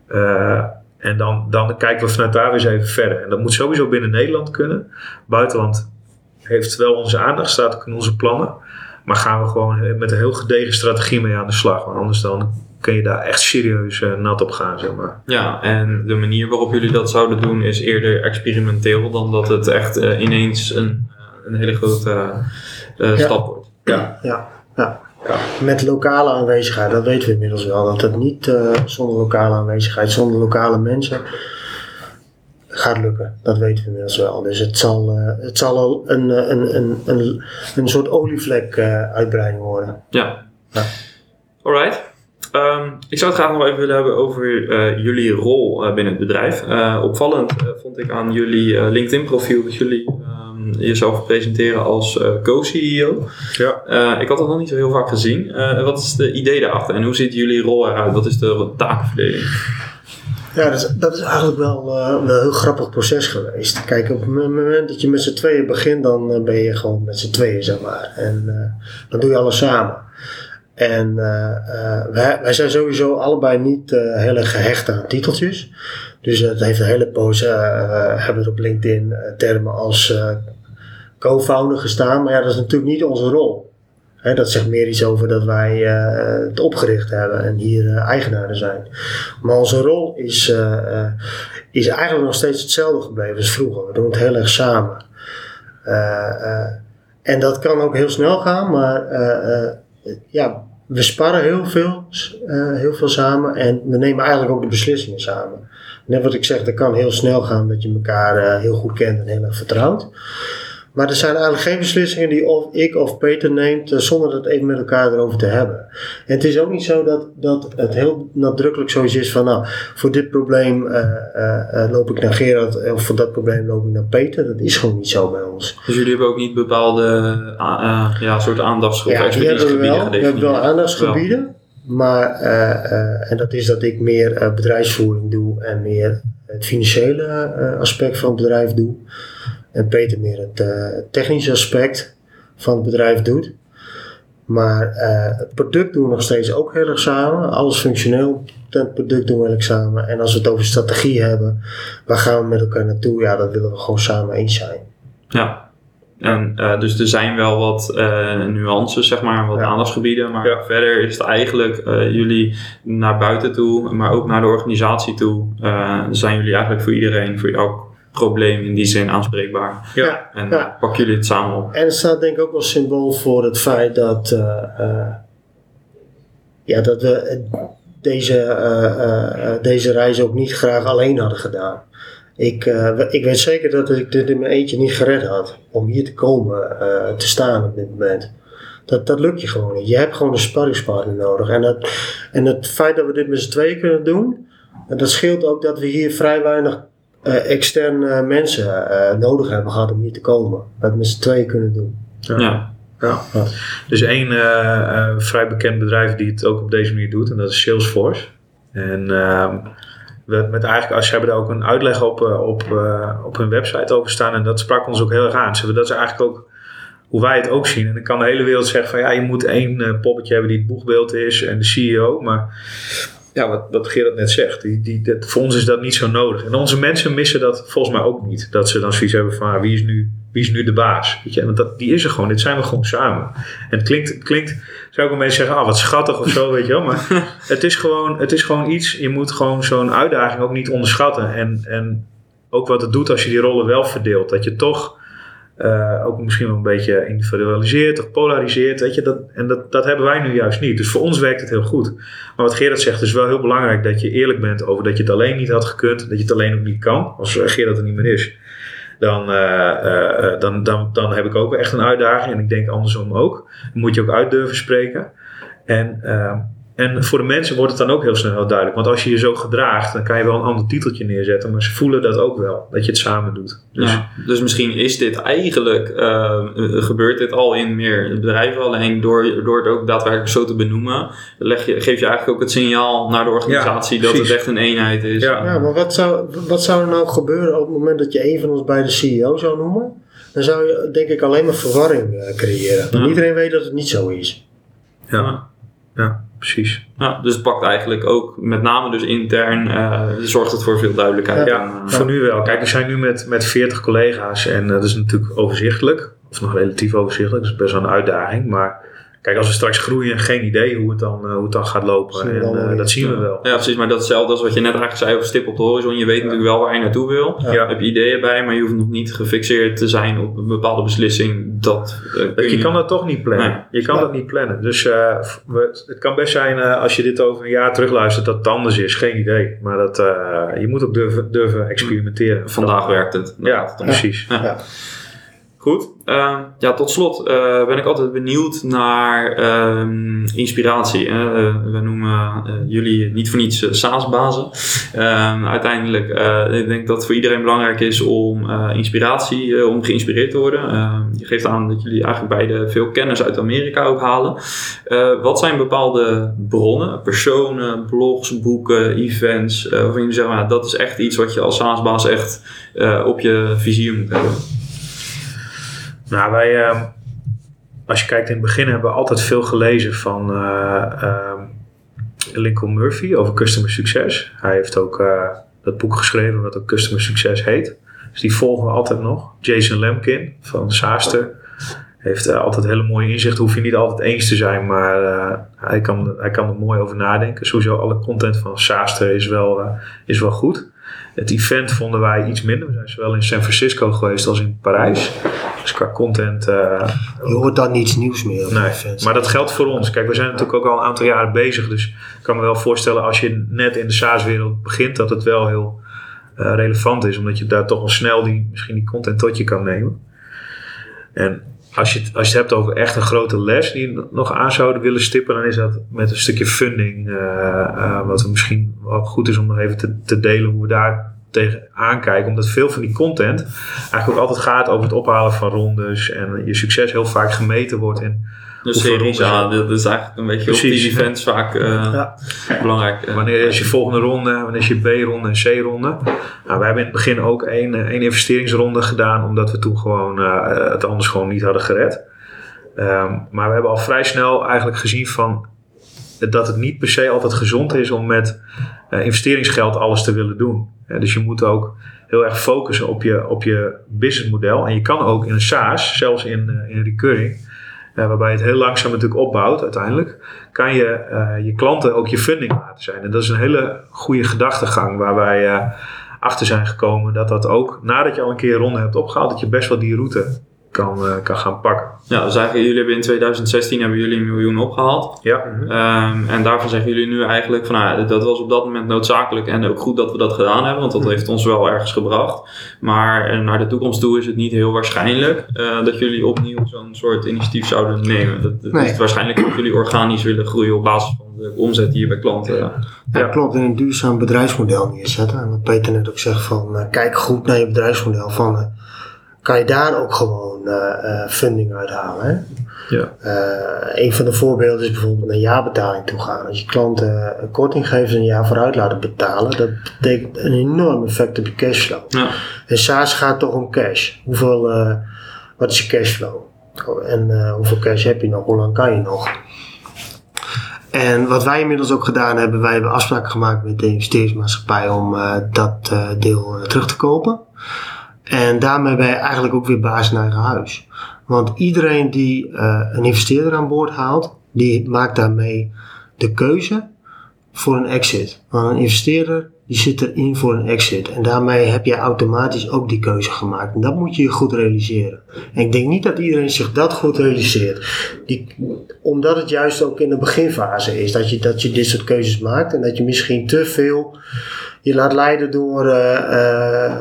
[SPEAKER 1] Uh, en dan, dan kijken we vanuit daar weer eens even verder. En dat moet sowieso binnen Nederland kunnen. Buitenland heeft wel onze aandacht, staat ook in onze plannen. Maar gaan we gewoon met een heel gedegen strategie mee aan de slag. Want anders dan kun je daar echt serieus uh, nat op gaan, zeg maar.
[SPEAKER 3] Ja, en de manier waarop jullie dat zouden doen is eerder experimenteel dan dat het echt uh, ineens een, een hele grote uh, ja. stap wordt.
[SPEAKER 4] Ja, ja, ja. ja. Met lokale aanwezigheid, dat weten we inmiddels wel. Dat het niet uh, zonder lokale aanwezigheid, zonder lokale mensen gaat lukken. Dat weten we inmiddels wel. Dus het zal, uh, het zal al een, een, een, een, een soort olievlek uh, uitbreiding worden.
[SPEAKER 3] Ja. ja. Alright. Um, ik zou het graag nog even willen hebben over uh, jullie rol uh, binnen het bedrijf. Uh, opvallend vond ik aan jullie LinkedIn profiel dat jullie um, jezelf presenteren als co-CEO.
[SPEAKER 1] Ja.
[SPEAKER 3] ik had dat nog niet zo heel vaak gezien. wat is de idee daarachter en hoe ziet jullie rol eruit? Wat is de taakverdeling?
[SPEAKER 4] Ja, dat is, dat is eigenlijk wel, wel een heel grappig proces geweest. Kijk, op het moment dat je met z'n tweeën begint, dan ben je gewoon met z'n tweeën, zeg maar. En dan doe je alles samen. En uh, uh, wij, wij, zijn sowieso allebei niet uh, heel erg gehecht aan titeltjes. Dus het heeft een hele poos, hebben we op LinkedIn termen als co-founder gestaan. Maar ja, dat is natuurlijk niet onze rol. Dat zegt meer iets over dat wij het opgericht hebben en hier eigenaren zijn. Maar onze rol is, is eigenlijk nog steeds hetzelfde gebleven als vroeger. We doen het heel erg samen. en dat kan ook heel snel gaan, maar ja, we sparren heel veel, uh, heel veel samen en we nemen eigenlijk ook de beslissingen samen. Net wat ik zeg, dat kan heel snel gaan dat je elkaar uh, heel goed kent en heel erg vertrouwt. Maar er zijn eigenlijk geen beslissingen die of ik of Peter neemt uh, zonder het even met elkaar erover te hebben. En het is ook niet zo dat, dat het heel nadrukkelijk zoiets is van nou, voor dit probleem uh, loop ik naar Gerard of voor dat probleem loop ik naar Peter. Dat is gewoon niet zo bij ons.
[SPEAKER 3] Dus jullie hebben ook niet bepaalde ja, soort aandachtsgroepen,
[SPEAKER 4] ja, expertisegebieden gedefinieerd? We hebben wel aandachtsgebieden. Wel. Maar, en dat is dat ik meer bedrijfsvoering doe en meer het financiële aspect van het bedrijf doe en Peter meer het uh, technische aspect van het bedrijf doet. Maar uh, het product doen we nog steeds ook heel erg samen. Alles functioneel, het product doen we heel erg samen. En als we het over strategie hebben, waar gaan we met elkaar naartoe? Ja, dat willen we gewoon samen eens zijn.
[SPEAKER 3] Ja, en, uh, dus er zijn wel wat uh, nuances, zeg maar, wat ja. aandachtsgebieden. Maar ja. verder is het eigenlijk uh, jullie naar buiten toe, maar ook naar de organisatie toe. zijn jullie eigenlijk voor iedereen, voor elk probleem in die zin aanspreekbaar.
[SPEAKER 1] Ja.
[SPEAKER 3] En ja. pakken jullie het samen op.
[SPEAKER 4] En het staat denk ik ook als symbool voor het feit dat, uh, uh, ja, dat we deze, uh, deze reis ook niet graag alleen hadden gedaan. Ik, ik weet zeker dat ik dit in mijn eentje niet gered had om hier te komen te staan op dit moment. Dat, dat lukt je gewoon niet. Je hebt gewoon een sparringspartner nodig. En, dat, en het feit dat we dit met z'n tweeën kunnen doen, En dat scheelt ook dat we hier vrij weinig eh, externe mensen eh, nodig hebben gehad om hier te komen. We hebben met z'n tweeën kunnen doen.
[SPEAKER 3] Ja.
[SPEAKER 1] Ja. Er is één eh, eh, vrij bekend bedrijf die het ook op deze manier doet en dat is Salesforce. En ehm, we, met eigenlijk, als ze hebben daar ook een uitleg op, eh, op, eh, op hun website over staan en dat sprak ons ook heel erg aan. Ze hebben dat is eigenlijk ook hoe wij het ook zien. En dan kan de hele wereld zeggen van ja, je moet één eh, poppetje hebben die het boegbeeld is en de CEO. Maar ja, wat, wat Gerard net zegt, die, die, dat, voor ons is dat niet zo nodig. En onze mensen missen dat volgens mij ook niet. Dat ze dan zoiets hebben van ah, wie, is nu, wie is nu de baas? Weet je? Want dat, die is er gewoon, dit zijn we gewoon samen. En het klinkt, het klinkt zou ik ook mensen zeggen, ah wat schattig of zo, weet je wel. Maar het is gewoon, het is gewoon iets, je moet gewoon zo'n uitdaging ook niet onderschatten. En, en ook wat het doet als je die rollen wel verdeelt. Dat je toch eh, ook misschien wel een beetje individualiseert of polariseert. Weet je, dat, en dat, dat hebben wij nu juist niet. Dus voor ons werkt het heel goed. Maar wat Gerard zegt, is wel heel belangrijk dat je eerlijk bent over dat je het alleen niet had gekund. Dat je het alleen ook niet kan, als Gerard er niet meer is. Dan, eh, eh, dan, dan, dan heb ik ook echt een uitdaging. En ik denk andersom ook. Dan moet je ook uit durven spreken. En, ehm, en voor de mensen wordt het dan ook heel snel duidelijk. Want als je je zo gedraagt, dan kan je wel een ander titeltje neerzetten. Maar ze voelen dat ook wel, dat je het samen doet. Dus
[SPEAKER 3] Ja, dus misschien is dit eigenlijk, eh, gebeurt dit al in meer bedrijven, alleen door, door het ook daadwerkelijk zo te benoemen, leg je, geef je eigenlijk ook het signaal naar de organisatie
[SPEAKER 1] Ja,
[SPEAKER 3] dat het echt een eenheid is.
[SPEAKER 1] Ja.
[SPEAKER 4] Ja, maar wat zou, wat zou er nou gebeuren op het moment dat je een van ons bij de CEO zou noemen? Dan zou je denk ik alleen maar verwarring eh, creëren. Want
[SPEAKER 3] Ja.
[SPEAKER 4] iedereen weet dat het niet zo is.
[SPEAKER 1] ja, ja, precies.
[SPEAKER 3] Ja, dus het pakt eigenlijk ook met name dus intern, eh, zorgt het voor veel duidelijkheid.
[SPEAKER 1] Ja,
[SPEAKER 3] En,
[SPEAKER 1] voor nu wel. Kijk, we zijn nu met, met 40 collega's en eh, dat is natuurlijk overzichtelijk. Of nog relatief overzichtelijk, dat is best wel een uitdaging. Maar kijk, als we straks groeien, geen idee hoe het dan, eh, hoe het dan gaat lopen.
[SPEAKER 4] Zien
[SPEAKER 1] En eh, dat zien we wel.
[SPEAKER 3] Ja, precies, maar dat is hetzelfde als wat je net eigenlijk zei over stip op de horizon. Je weet natuurlijk wel waar je naartoe wil.
[SPEAKER 4] Ja.
[SPEAKER 3] Daar heb je ideeën bij, maar je hoeft nog niet gefixeerd te zijn op een bepaalde beslissing. Dat, eh, kun
[SPEAKER 1] Je
[SPEAKER 3] je
[SPEAKER 1] kan dat toch niet plannen.
[SPEAKER 3] Nee.
[SPEAKER 1] Je kan
[SPEAKER 4] Ja.
[SPEAKER 1] dat niet plannen. Dus eh, we- het kan best zijn eh, als je dit over een jaar terugluistert dat het anders is. Geen idee. Maar dat, eh, je moet ook durven, durven experimenteren.
[SPEAKER 3] Vandaag
[SPEAKER 1] Dat-
[SPEAKER 3] werkt het.
[SPEAKER 1] Ja, precies.
[SPEAKER 3] Goed. Ehm, ja, tot slot eh, ben ik altijd benieuwd naar ehm, inspiratie. Eh, we noemen eh, jullie niet voor niets uh, SaaS-bazen. Ehm, uiteindelijk, ik denk dat het voor iedereen belangrijk is om inspiratie, om geïnspireerd te worden. Je geeft aan dat jullie eigenlijk beide veel kennis uit Amerika ook halen. Wat zijn bepaalde bronnen, personen, blogs, boeken, events, waarvan jullie zeggen, nou, dat is echt iets wat je als SaaS-baas echt op je vizier moet hebben?
[SPEAKER 1] Nou, wij, uh, als je kijkt in het begin, hebben we altijd veel gelezen van uh, Lincoln Murphy over customer succes. Hij heeft ook uh, dat boek geschreven wat ook customer succes heet. Dus die volgen we altijd nog. Jason Lemkin van Saaster heeft uh, altijd hele mooie inzichten. Hoef je niet altijd eens te zijn, maar hij, kan, hij kan er mooi over nadenken. Sowieso alle content van Saaster is wel, is wel goed. Het event vonden wij iets minder. We zijn zowel in San Francisco geweest als in Parijs. Dus qua content. Uh,
[SPEAKER 4] je hoort dan niets nieuws meer.
[SPEAKER 1] Nee, maar dat geldt voor ons. Kijk, we zijn natuurlijk ook al een aantal jaren bezig. Dus ik kan me wel voorstellen als je net in de SaaS-wereld begint, dat het wel heel uh, relevant is. Omdat je daar toch al snel die, misschien die content tot je kan nemen. En als je, het, als je het hebt over echt een grote les die je nog aan zouden willen stippen, dan is dat met een stukje funding. Uh, wat misschien wel goed is om nog even te, te delen hoe we daar tegen aankijken. Omdat veel van die content eigenlijk ook altijd gaat over het ophalen van rondes. En je succes heel vaak gemeten wordt in
[SPEAKER 3] dus series, ja, dat is eigenlijk een beetje Precies, op die events ja. vaak uh, ja. belangrijk. Uh,
[SPEAKER 1] wanneer is je volgende ronde, wanneer is je B-ronde en C-ronde. Nou, wij hebben in het begin ook één, één investeringsronde gedaan, omdat we toen gewoon uh, het anders gewoon niet hadden gered. Um, maar we hebben al vrij snel eigenlijk gezien van dat het niet per se altijd gezond is om met uh, investeringsgeld alles te willen doen. Dus je moet ook heel erg focussen op je, op je businessmodel. En je kan ook in een SaaS, zelfs in, uh, in recurring, uh, waarbij het heel langzaam natuurlijk opbouwt uiteindelijk, kan je je klanten ook je funding laten zijn. En dat is een hele goede gedachtegang waar wij achter zijn gekomen dat dat ook nadat je al een keer een ronde hebt opgehaald, dat je best wel die route kan, uh, kan gaan pakken.
[SPEAKER 3] Ja, dus eigenlijk jullie hebben in 2016 hebben jullie een miljoen opgehaald.
[SPEAKER 1] Ja.
[SPEAKER 3] Um, en daarvan zeggen jullie nu eigenlijk van nou, dat was op dat moment noodzakelijk en ook goed dat we dat gedaan hebben, want dat heeft ons wel ergens gebracht. Maar uh, naar de toekomst toe is het niet heel waarschijnlijk uh, dat jullie opnieuw zo'n soort initiatief zouden nemen. Dat, dat
[SPEAKER 4] nee.
[SPEAKER 3] is waarschijnlijk dat jullie organisch willen groeien op basis van de omzet die je bij klanten.
[SPEAKER 4] Ja,
[SPEAKER 1] Ja.
[SPEAKER 4] klopt. En een duurzaam bedrijfsmodel neerzetten. En wat Peter net ook zegt van, eh, kijk goed naar je bedrijfsmodel. Van, eh, kan je daar ook gewoon eh, eh, funding uithalen? Hè?
[SPEAKER 1] Ja.
[SPEAKER 4] Eh, een van de voorbeelden is bijvoorbeeld naar jaarbetaling toe gaan. Als je klanten een korting geeft en een jaar vooruit laten betalen, dat betekent een enorm effect op je cashflow.
[SPEAKER 3] Ja.
[SPEAKER 4] En SaaS gaat toch om cash. Hoeveel, wat is je cashflow? En eh, hoeveel cash heb je nog? Hoe lang kan je nog? En wat wij inmiddels ook gedaan hebben, wij hebben afspraken gemaakt met de investeringsmaatschappij om dat deel terug te kopen. En daarmee ben je eigenlijk ook weer baas in eigen huis. Want iedereen die eh, een investeerder aan boord haalt, die maakt daarmee de keuze voor een exit. Want een investeerder die zit erin voor een exit. En daarmee heb je automatisch ook die keuze gemaakt. En dat moet je je goed realiseren. En ik denk niet dat iedereen zich dat goed realiseert. Die, omdat het juist ook in de beginfase is dat je, dat je dit soort keuzes maakt. En dat je misschien te veel je laat leiden door, eh, eh,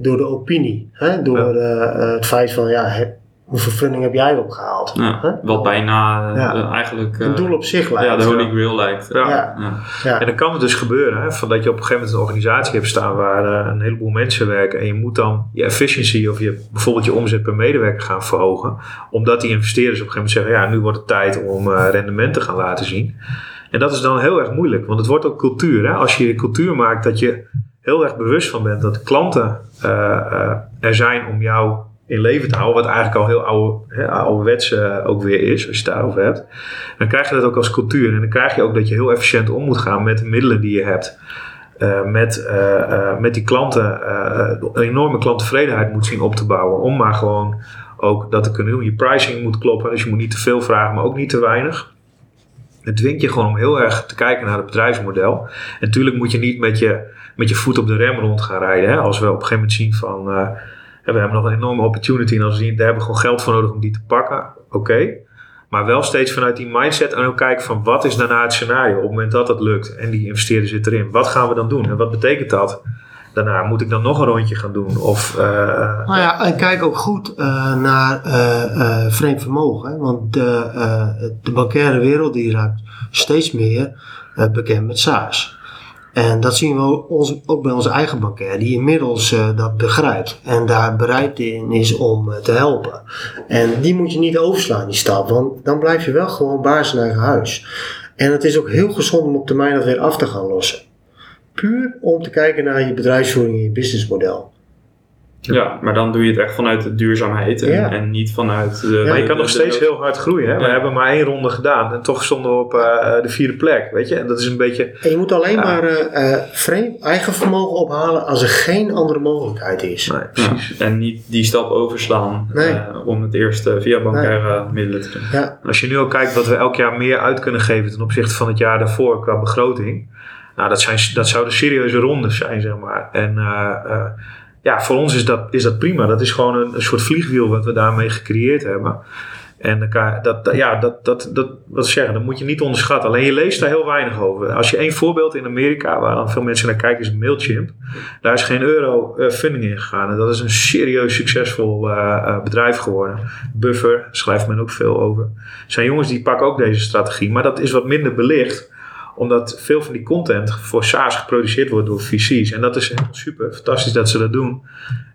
[SPEAKER 4] door de opinie. Hè? Door eh, het feit van ja, heb- hoeveel funding heb jij opgehaald?
[SPEAKER 3] Ja,
[SPEAKER 4] Hè?
[SPEAKER 3] Wat bijna
[SPEAKER 4] Ja.
[SPEAKER 3] eigenlijk eh,
[SPEAKER 4] Een doel op zich lijkt.
[SPEAKER 3] ja, de holy grail lijkt.
[SPEAKER 1] Ja.
[SPEAKER 4] Ja.
[SPEAKER 3] Ja.
[SPEAKER 4] Ja.
[SPEAKER 1] En dan kan het dus gebeuren, hè, van dat je op een gegeven moment een organisatie hebt staan waar een heleboel mensen werken en je moet dan je efficiency of je, bijvoorbeeld je omzet per medewerker gaan verhogen, omdat die investeerders op een gegeven moment zeggen, ja, nu wordt het tijd om eh, rendement te gaan laten zien. En dat is dan heel erg moeilijk, want het wordt ook cultuur. Hè? Als je cultuur maakt dat je heel erg bewust van bent dat klanten eh, eh, er zijn om jou in leven te houden, wat eigenlijk al heel oude, hè, ouderwets eh, ook weer is, als je het daarover hebt dan krijg je dat ook als cultuur. En dan krijg je ook dat je heel efficiënt om moet gaan met de middelen die je hebt. Met, met die klanten een enorme klanttevredenheid moet zien op te bouwen. Om maar gewoon ook dat te kunnen doen. Je pricing moet kloppen, dus je moet niet te veel vragen, maar ook niet te weinig. Het dwingt je gewoon om heel erg te kijken naar het bedrijfsmodel. En natuurlijk moet je niet met je, met je voet op de rem rond gaan rijden. Hè? Als we op een gegeven moment zien van... eh, we hebben nog een enorme opportunity en als we zien, daar hebben we gewoon geld voor nodig om die te pakken. Oké. Maar wel steeds vanuit die mindset en ook kijken van wat is daarna het scenario op het moment dat dat lukt en die investeerder zit erin. Wat gaan we dan doen en wat betekent dat? Daarna moet ik dan nog een rondje gaan doen of eh,
[SPEAKER 4] Nou ja, en kijk ook goed eh, naar eh, vreemd vermogen. Want de, de bankaire wereld die raakt steeds meer bekend met SaaS. En dat zien we ons, ook bij onze eigen bankair, die inmiddels dat begrijpt en daar bereid in is om te helpen. En die moet je niet overslaan, die stap, want dan blijf je wel gewoon baas in eigen huis. En het is ook heel gezond om op termijn dat weer af te gaan lossen. Puur om te kijken naar je bedrijfsvoering en je businessmodel.
[SPEAKER 3] Ja, maar dan doe je het echt vanuit de duurzaamheid en,
[SPEAKER 4] Ja.
[SPEAKER 3] en niet vanuit de...
[SPEAKER 1] Maar je
[SPEAKER 3] de-
[SPEAKER 1] kan nog steeds
[SPEAKER 3] de-
[SPEAKER 1] heel hard groeien. Hè? We
[SPEAKER 3] Ja.
[SPEAKER 1] hebben maar één ronde gedaan en toch stonden we op eh, de vierde plek. Weet je? En dat is een beetje.
[SPEAKER 4] En je moet alleen
[SPEAKER 1] Ja.
[SPEAKER 4] maar eh, eh, vreemd eigen vermogen ophalen als er geen andere mogelijkheid is.
[SPEAKER 1] Nee,
[SPEAKER 3] Ja,
[SPEAKER 1] precies.
[SPEAKER 3] en niet die stap overslaan
[SPEAKER 4] Nee.
[SPEAKER 3] eh, om het eerst eh, via bankaire middelen te doen.
[SPEAKER 4] Ja,
[SPEAKER 1] Als je nu ook kijkt wat we elk jaar meer uit kunnen geven ten opzichte van het jaar daarvoor qua begroting. Nou, dat, zijn, dat zouden serieuze rondes zijn, zeg maar. En eh, eh, ja, voor ons is dat, is dat prima. Dat is gewoon een, een soort vliegwiel wat we daarmee gecreëerd hebben. En dat, ja, dat, dat, dat, wat zeggen, dat moet je niet onderschatten. Alleen je leest daar heel weinig over. Als je één voorbeeld in Amerika, waar dan veel mensen naar kijken, is Mailchimp. Daar is geen euro eh, funding in gegaan. En dat is een serieus succesvol bedrijf geworden. Buffer, schrijft men ook veel over. zijn jongens die pakken ook deze strategie. Maar dat is wat minder belicht omdat veel van die content voor SaaS geproduceerd wordt door VC's. En dat is helemaal super. Fantastisch dat ze dat doen.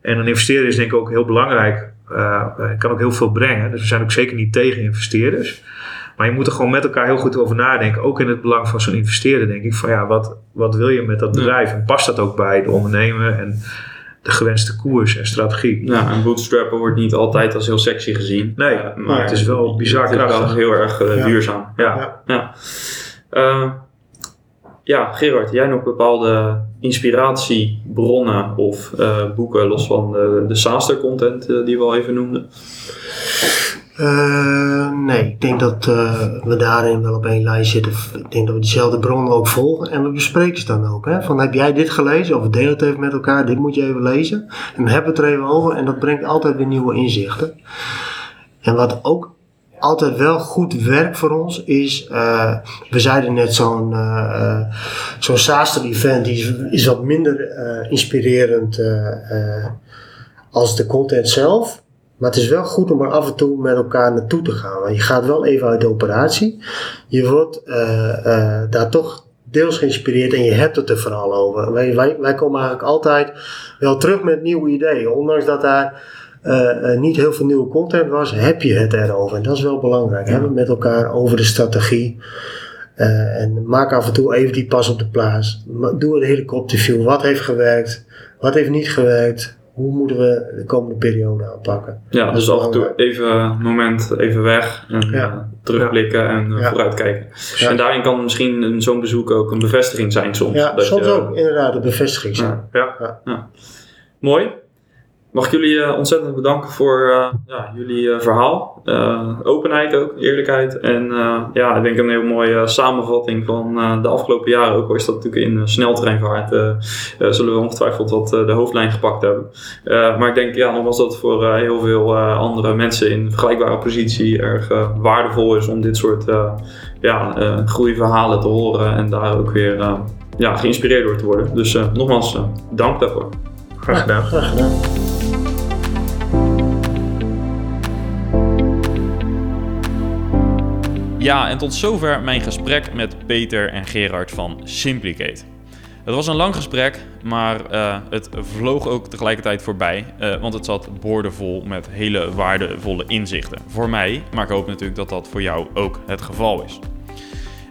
[SPEAKER 1] En een investeerder is denk ik ook heel belangrijk. Uh, kan ook heel veel brengen. Dus we zijn ook zeker niet tegen investeerders. Maar je moet er gewoon met elkaar heel goed over nadenken. Ook in het belang van zo'n investeerder denk ik. Van ja, wat, wat wil je met dat bedrijf? En past dat ook bij de ondernemer en de gewenste koers en strategie?
[SPEAKER 3] Ja, en bootstrappen wordt niet altijd als heel sexy gezien.
[SPEAKER 1] Nee,
[SPEAKER 3] Uh,
[SPEAKER 1] maar het is wel bizar
[SPEAKER 3] het is wel
[SPEAKER 1] krachtig.
[SPEAKER 3] heel erg uh,
[SPEAKER 4] Ja.
[SPEAKER 3] duurzaam.
[SPEAKER 1] Ja.
[SPEAKER 4] Ja.
[SPEAKER 3] Ja. Uh, ja, Gerard, jij nog bepaalde inspiratiebronnen of uh, boeken los van de, de content uh, die we al even noemden?
[SPEAKER 4] Uh, nee, ik denk dat we daarin wel op één lijn zitten. Ik denk dat we dezelfde bronnen ook volgen en we bespreken ze dan ook. Hè? Van heb jij dit gelezen of deel het even met elkaar, dit moet je even lezen. En dan hebben we het er even over en dat brengt altijd weer nieuwe inzichten. En wat ook altijd wel goed werkt voor ons is, uh, we zeiden net zo'n uh, zo'n Saaster event die is, is wat minder inspirerend als de content zelf. Maar het is wel goed om er af en toe met elkaar naartoe te gaan. Want je gaat wel even uit de operatie. Je wordt daar toch deels geïnspireerd en je hebt het er vooral over. Wij, wij, wij komen eigenlijk altijd wel terug met nieuwe ideeën. Ondanks dat daar uh, niet heel veel nieuwe content was, heb je het erover. En dat is wel belangrijk. Ja. Hebben het met elkaar over de strategie. Uh, en maak af en toe even die pas op de plaats. Doe een helikopterview. Wat heeft gewerkt? Wat heeft niet gewerkt? Hoe moeten we de komende periode aanpakken?
[SPEAKER 1] Ja, dus af en toe even een moment even weg en ja. uh, terugblikken ja. en vooruitkijken. En daarin kan misschien zo'n bezoek ook een bevestiging zijn soms.
[SPEAKER 4] Ja,
[SPEAKER 1] dat
[SPEAKER 4] soms
[SPEAKER 1] je,
[SPEAKER 4] ook inderdaad een bevestiging zijn.
[SPEAKER 1] Ja. Mooi. Mag ik jullie uh, ontzettend bedanken voor uh, ja, jullie uh, verhaal. openheid ook, eerlijkheid. En ja, ik denk een heel mooie samenvatting van de afgelopen jaren. Ook al is dat natuurlijk in sneltreinvaart. zullen we ongetwijfeld wat de hoofdlijn gepakt hebben. maar ik denk ja, nogmaals dat het voor heel veel andere mensen in vergelijkbare positie erg waardevol is om dit soort ja, groeiverhalen te horen. En daar ook weer ja, geïnspireerd door te worden. Dus nogmaals, dank daarvoor.
[SPEAKER 5] Graag gedaan.
[SPEAKER 4] Graag gedaan.
[SPEAKER 3] Ja, en tot zover mijn gesprek met Peter en Gerard van Simplicate. Het was een lang gesprek, maar uh, het vloog ook tegelijkertijd voorbij, uh, want het zat boordevol met hele waardevolle inzichten. Voor mij, maar ik hoop natuurlijk dat dat voor jou ook het geval is.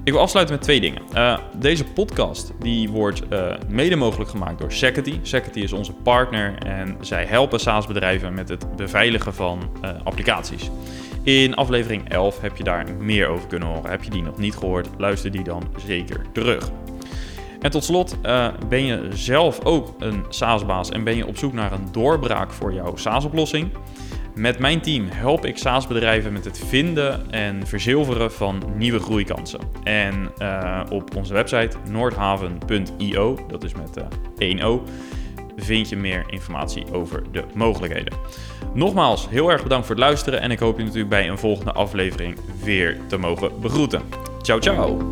[SPEAKER 3] Ik wil afsluiten met twee dingen. Uh, deze podcast die wordt mede mogelijk gemaakt door Security. Security is onze partner en zij helpen SaaS-bedrijven met het beveiligen van applicaties. In aflevering 11 heb je daar meer over kunnen horen. Heb je die nog niet gehoord, luister die dan zeker terug. En tot slot, uh, ben je zelf ook een SaaS-baas en ben je op zoek naar een doorbraak voor jouw SaaS-oplossing? Met mijn team help ik SaaS-bedrijven met het vinden en verzilveren van nieuwe groeikansen. En uh, op onze website noordhaven.io, dat is met uh, 1O, vind je meer informatie over de mogelijkheden. Nogmaals, heel erg bedankt voor het luisteren en ik hoop je natuurlijk bij een volgende aflevering weer te mogen begroeten. Ciao, ciao!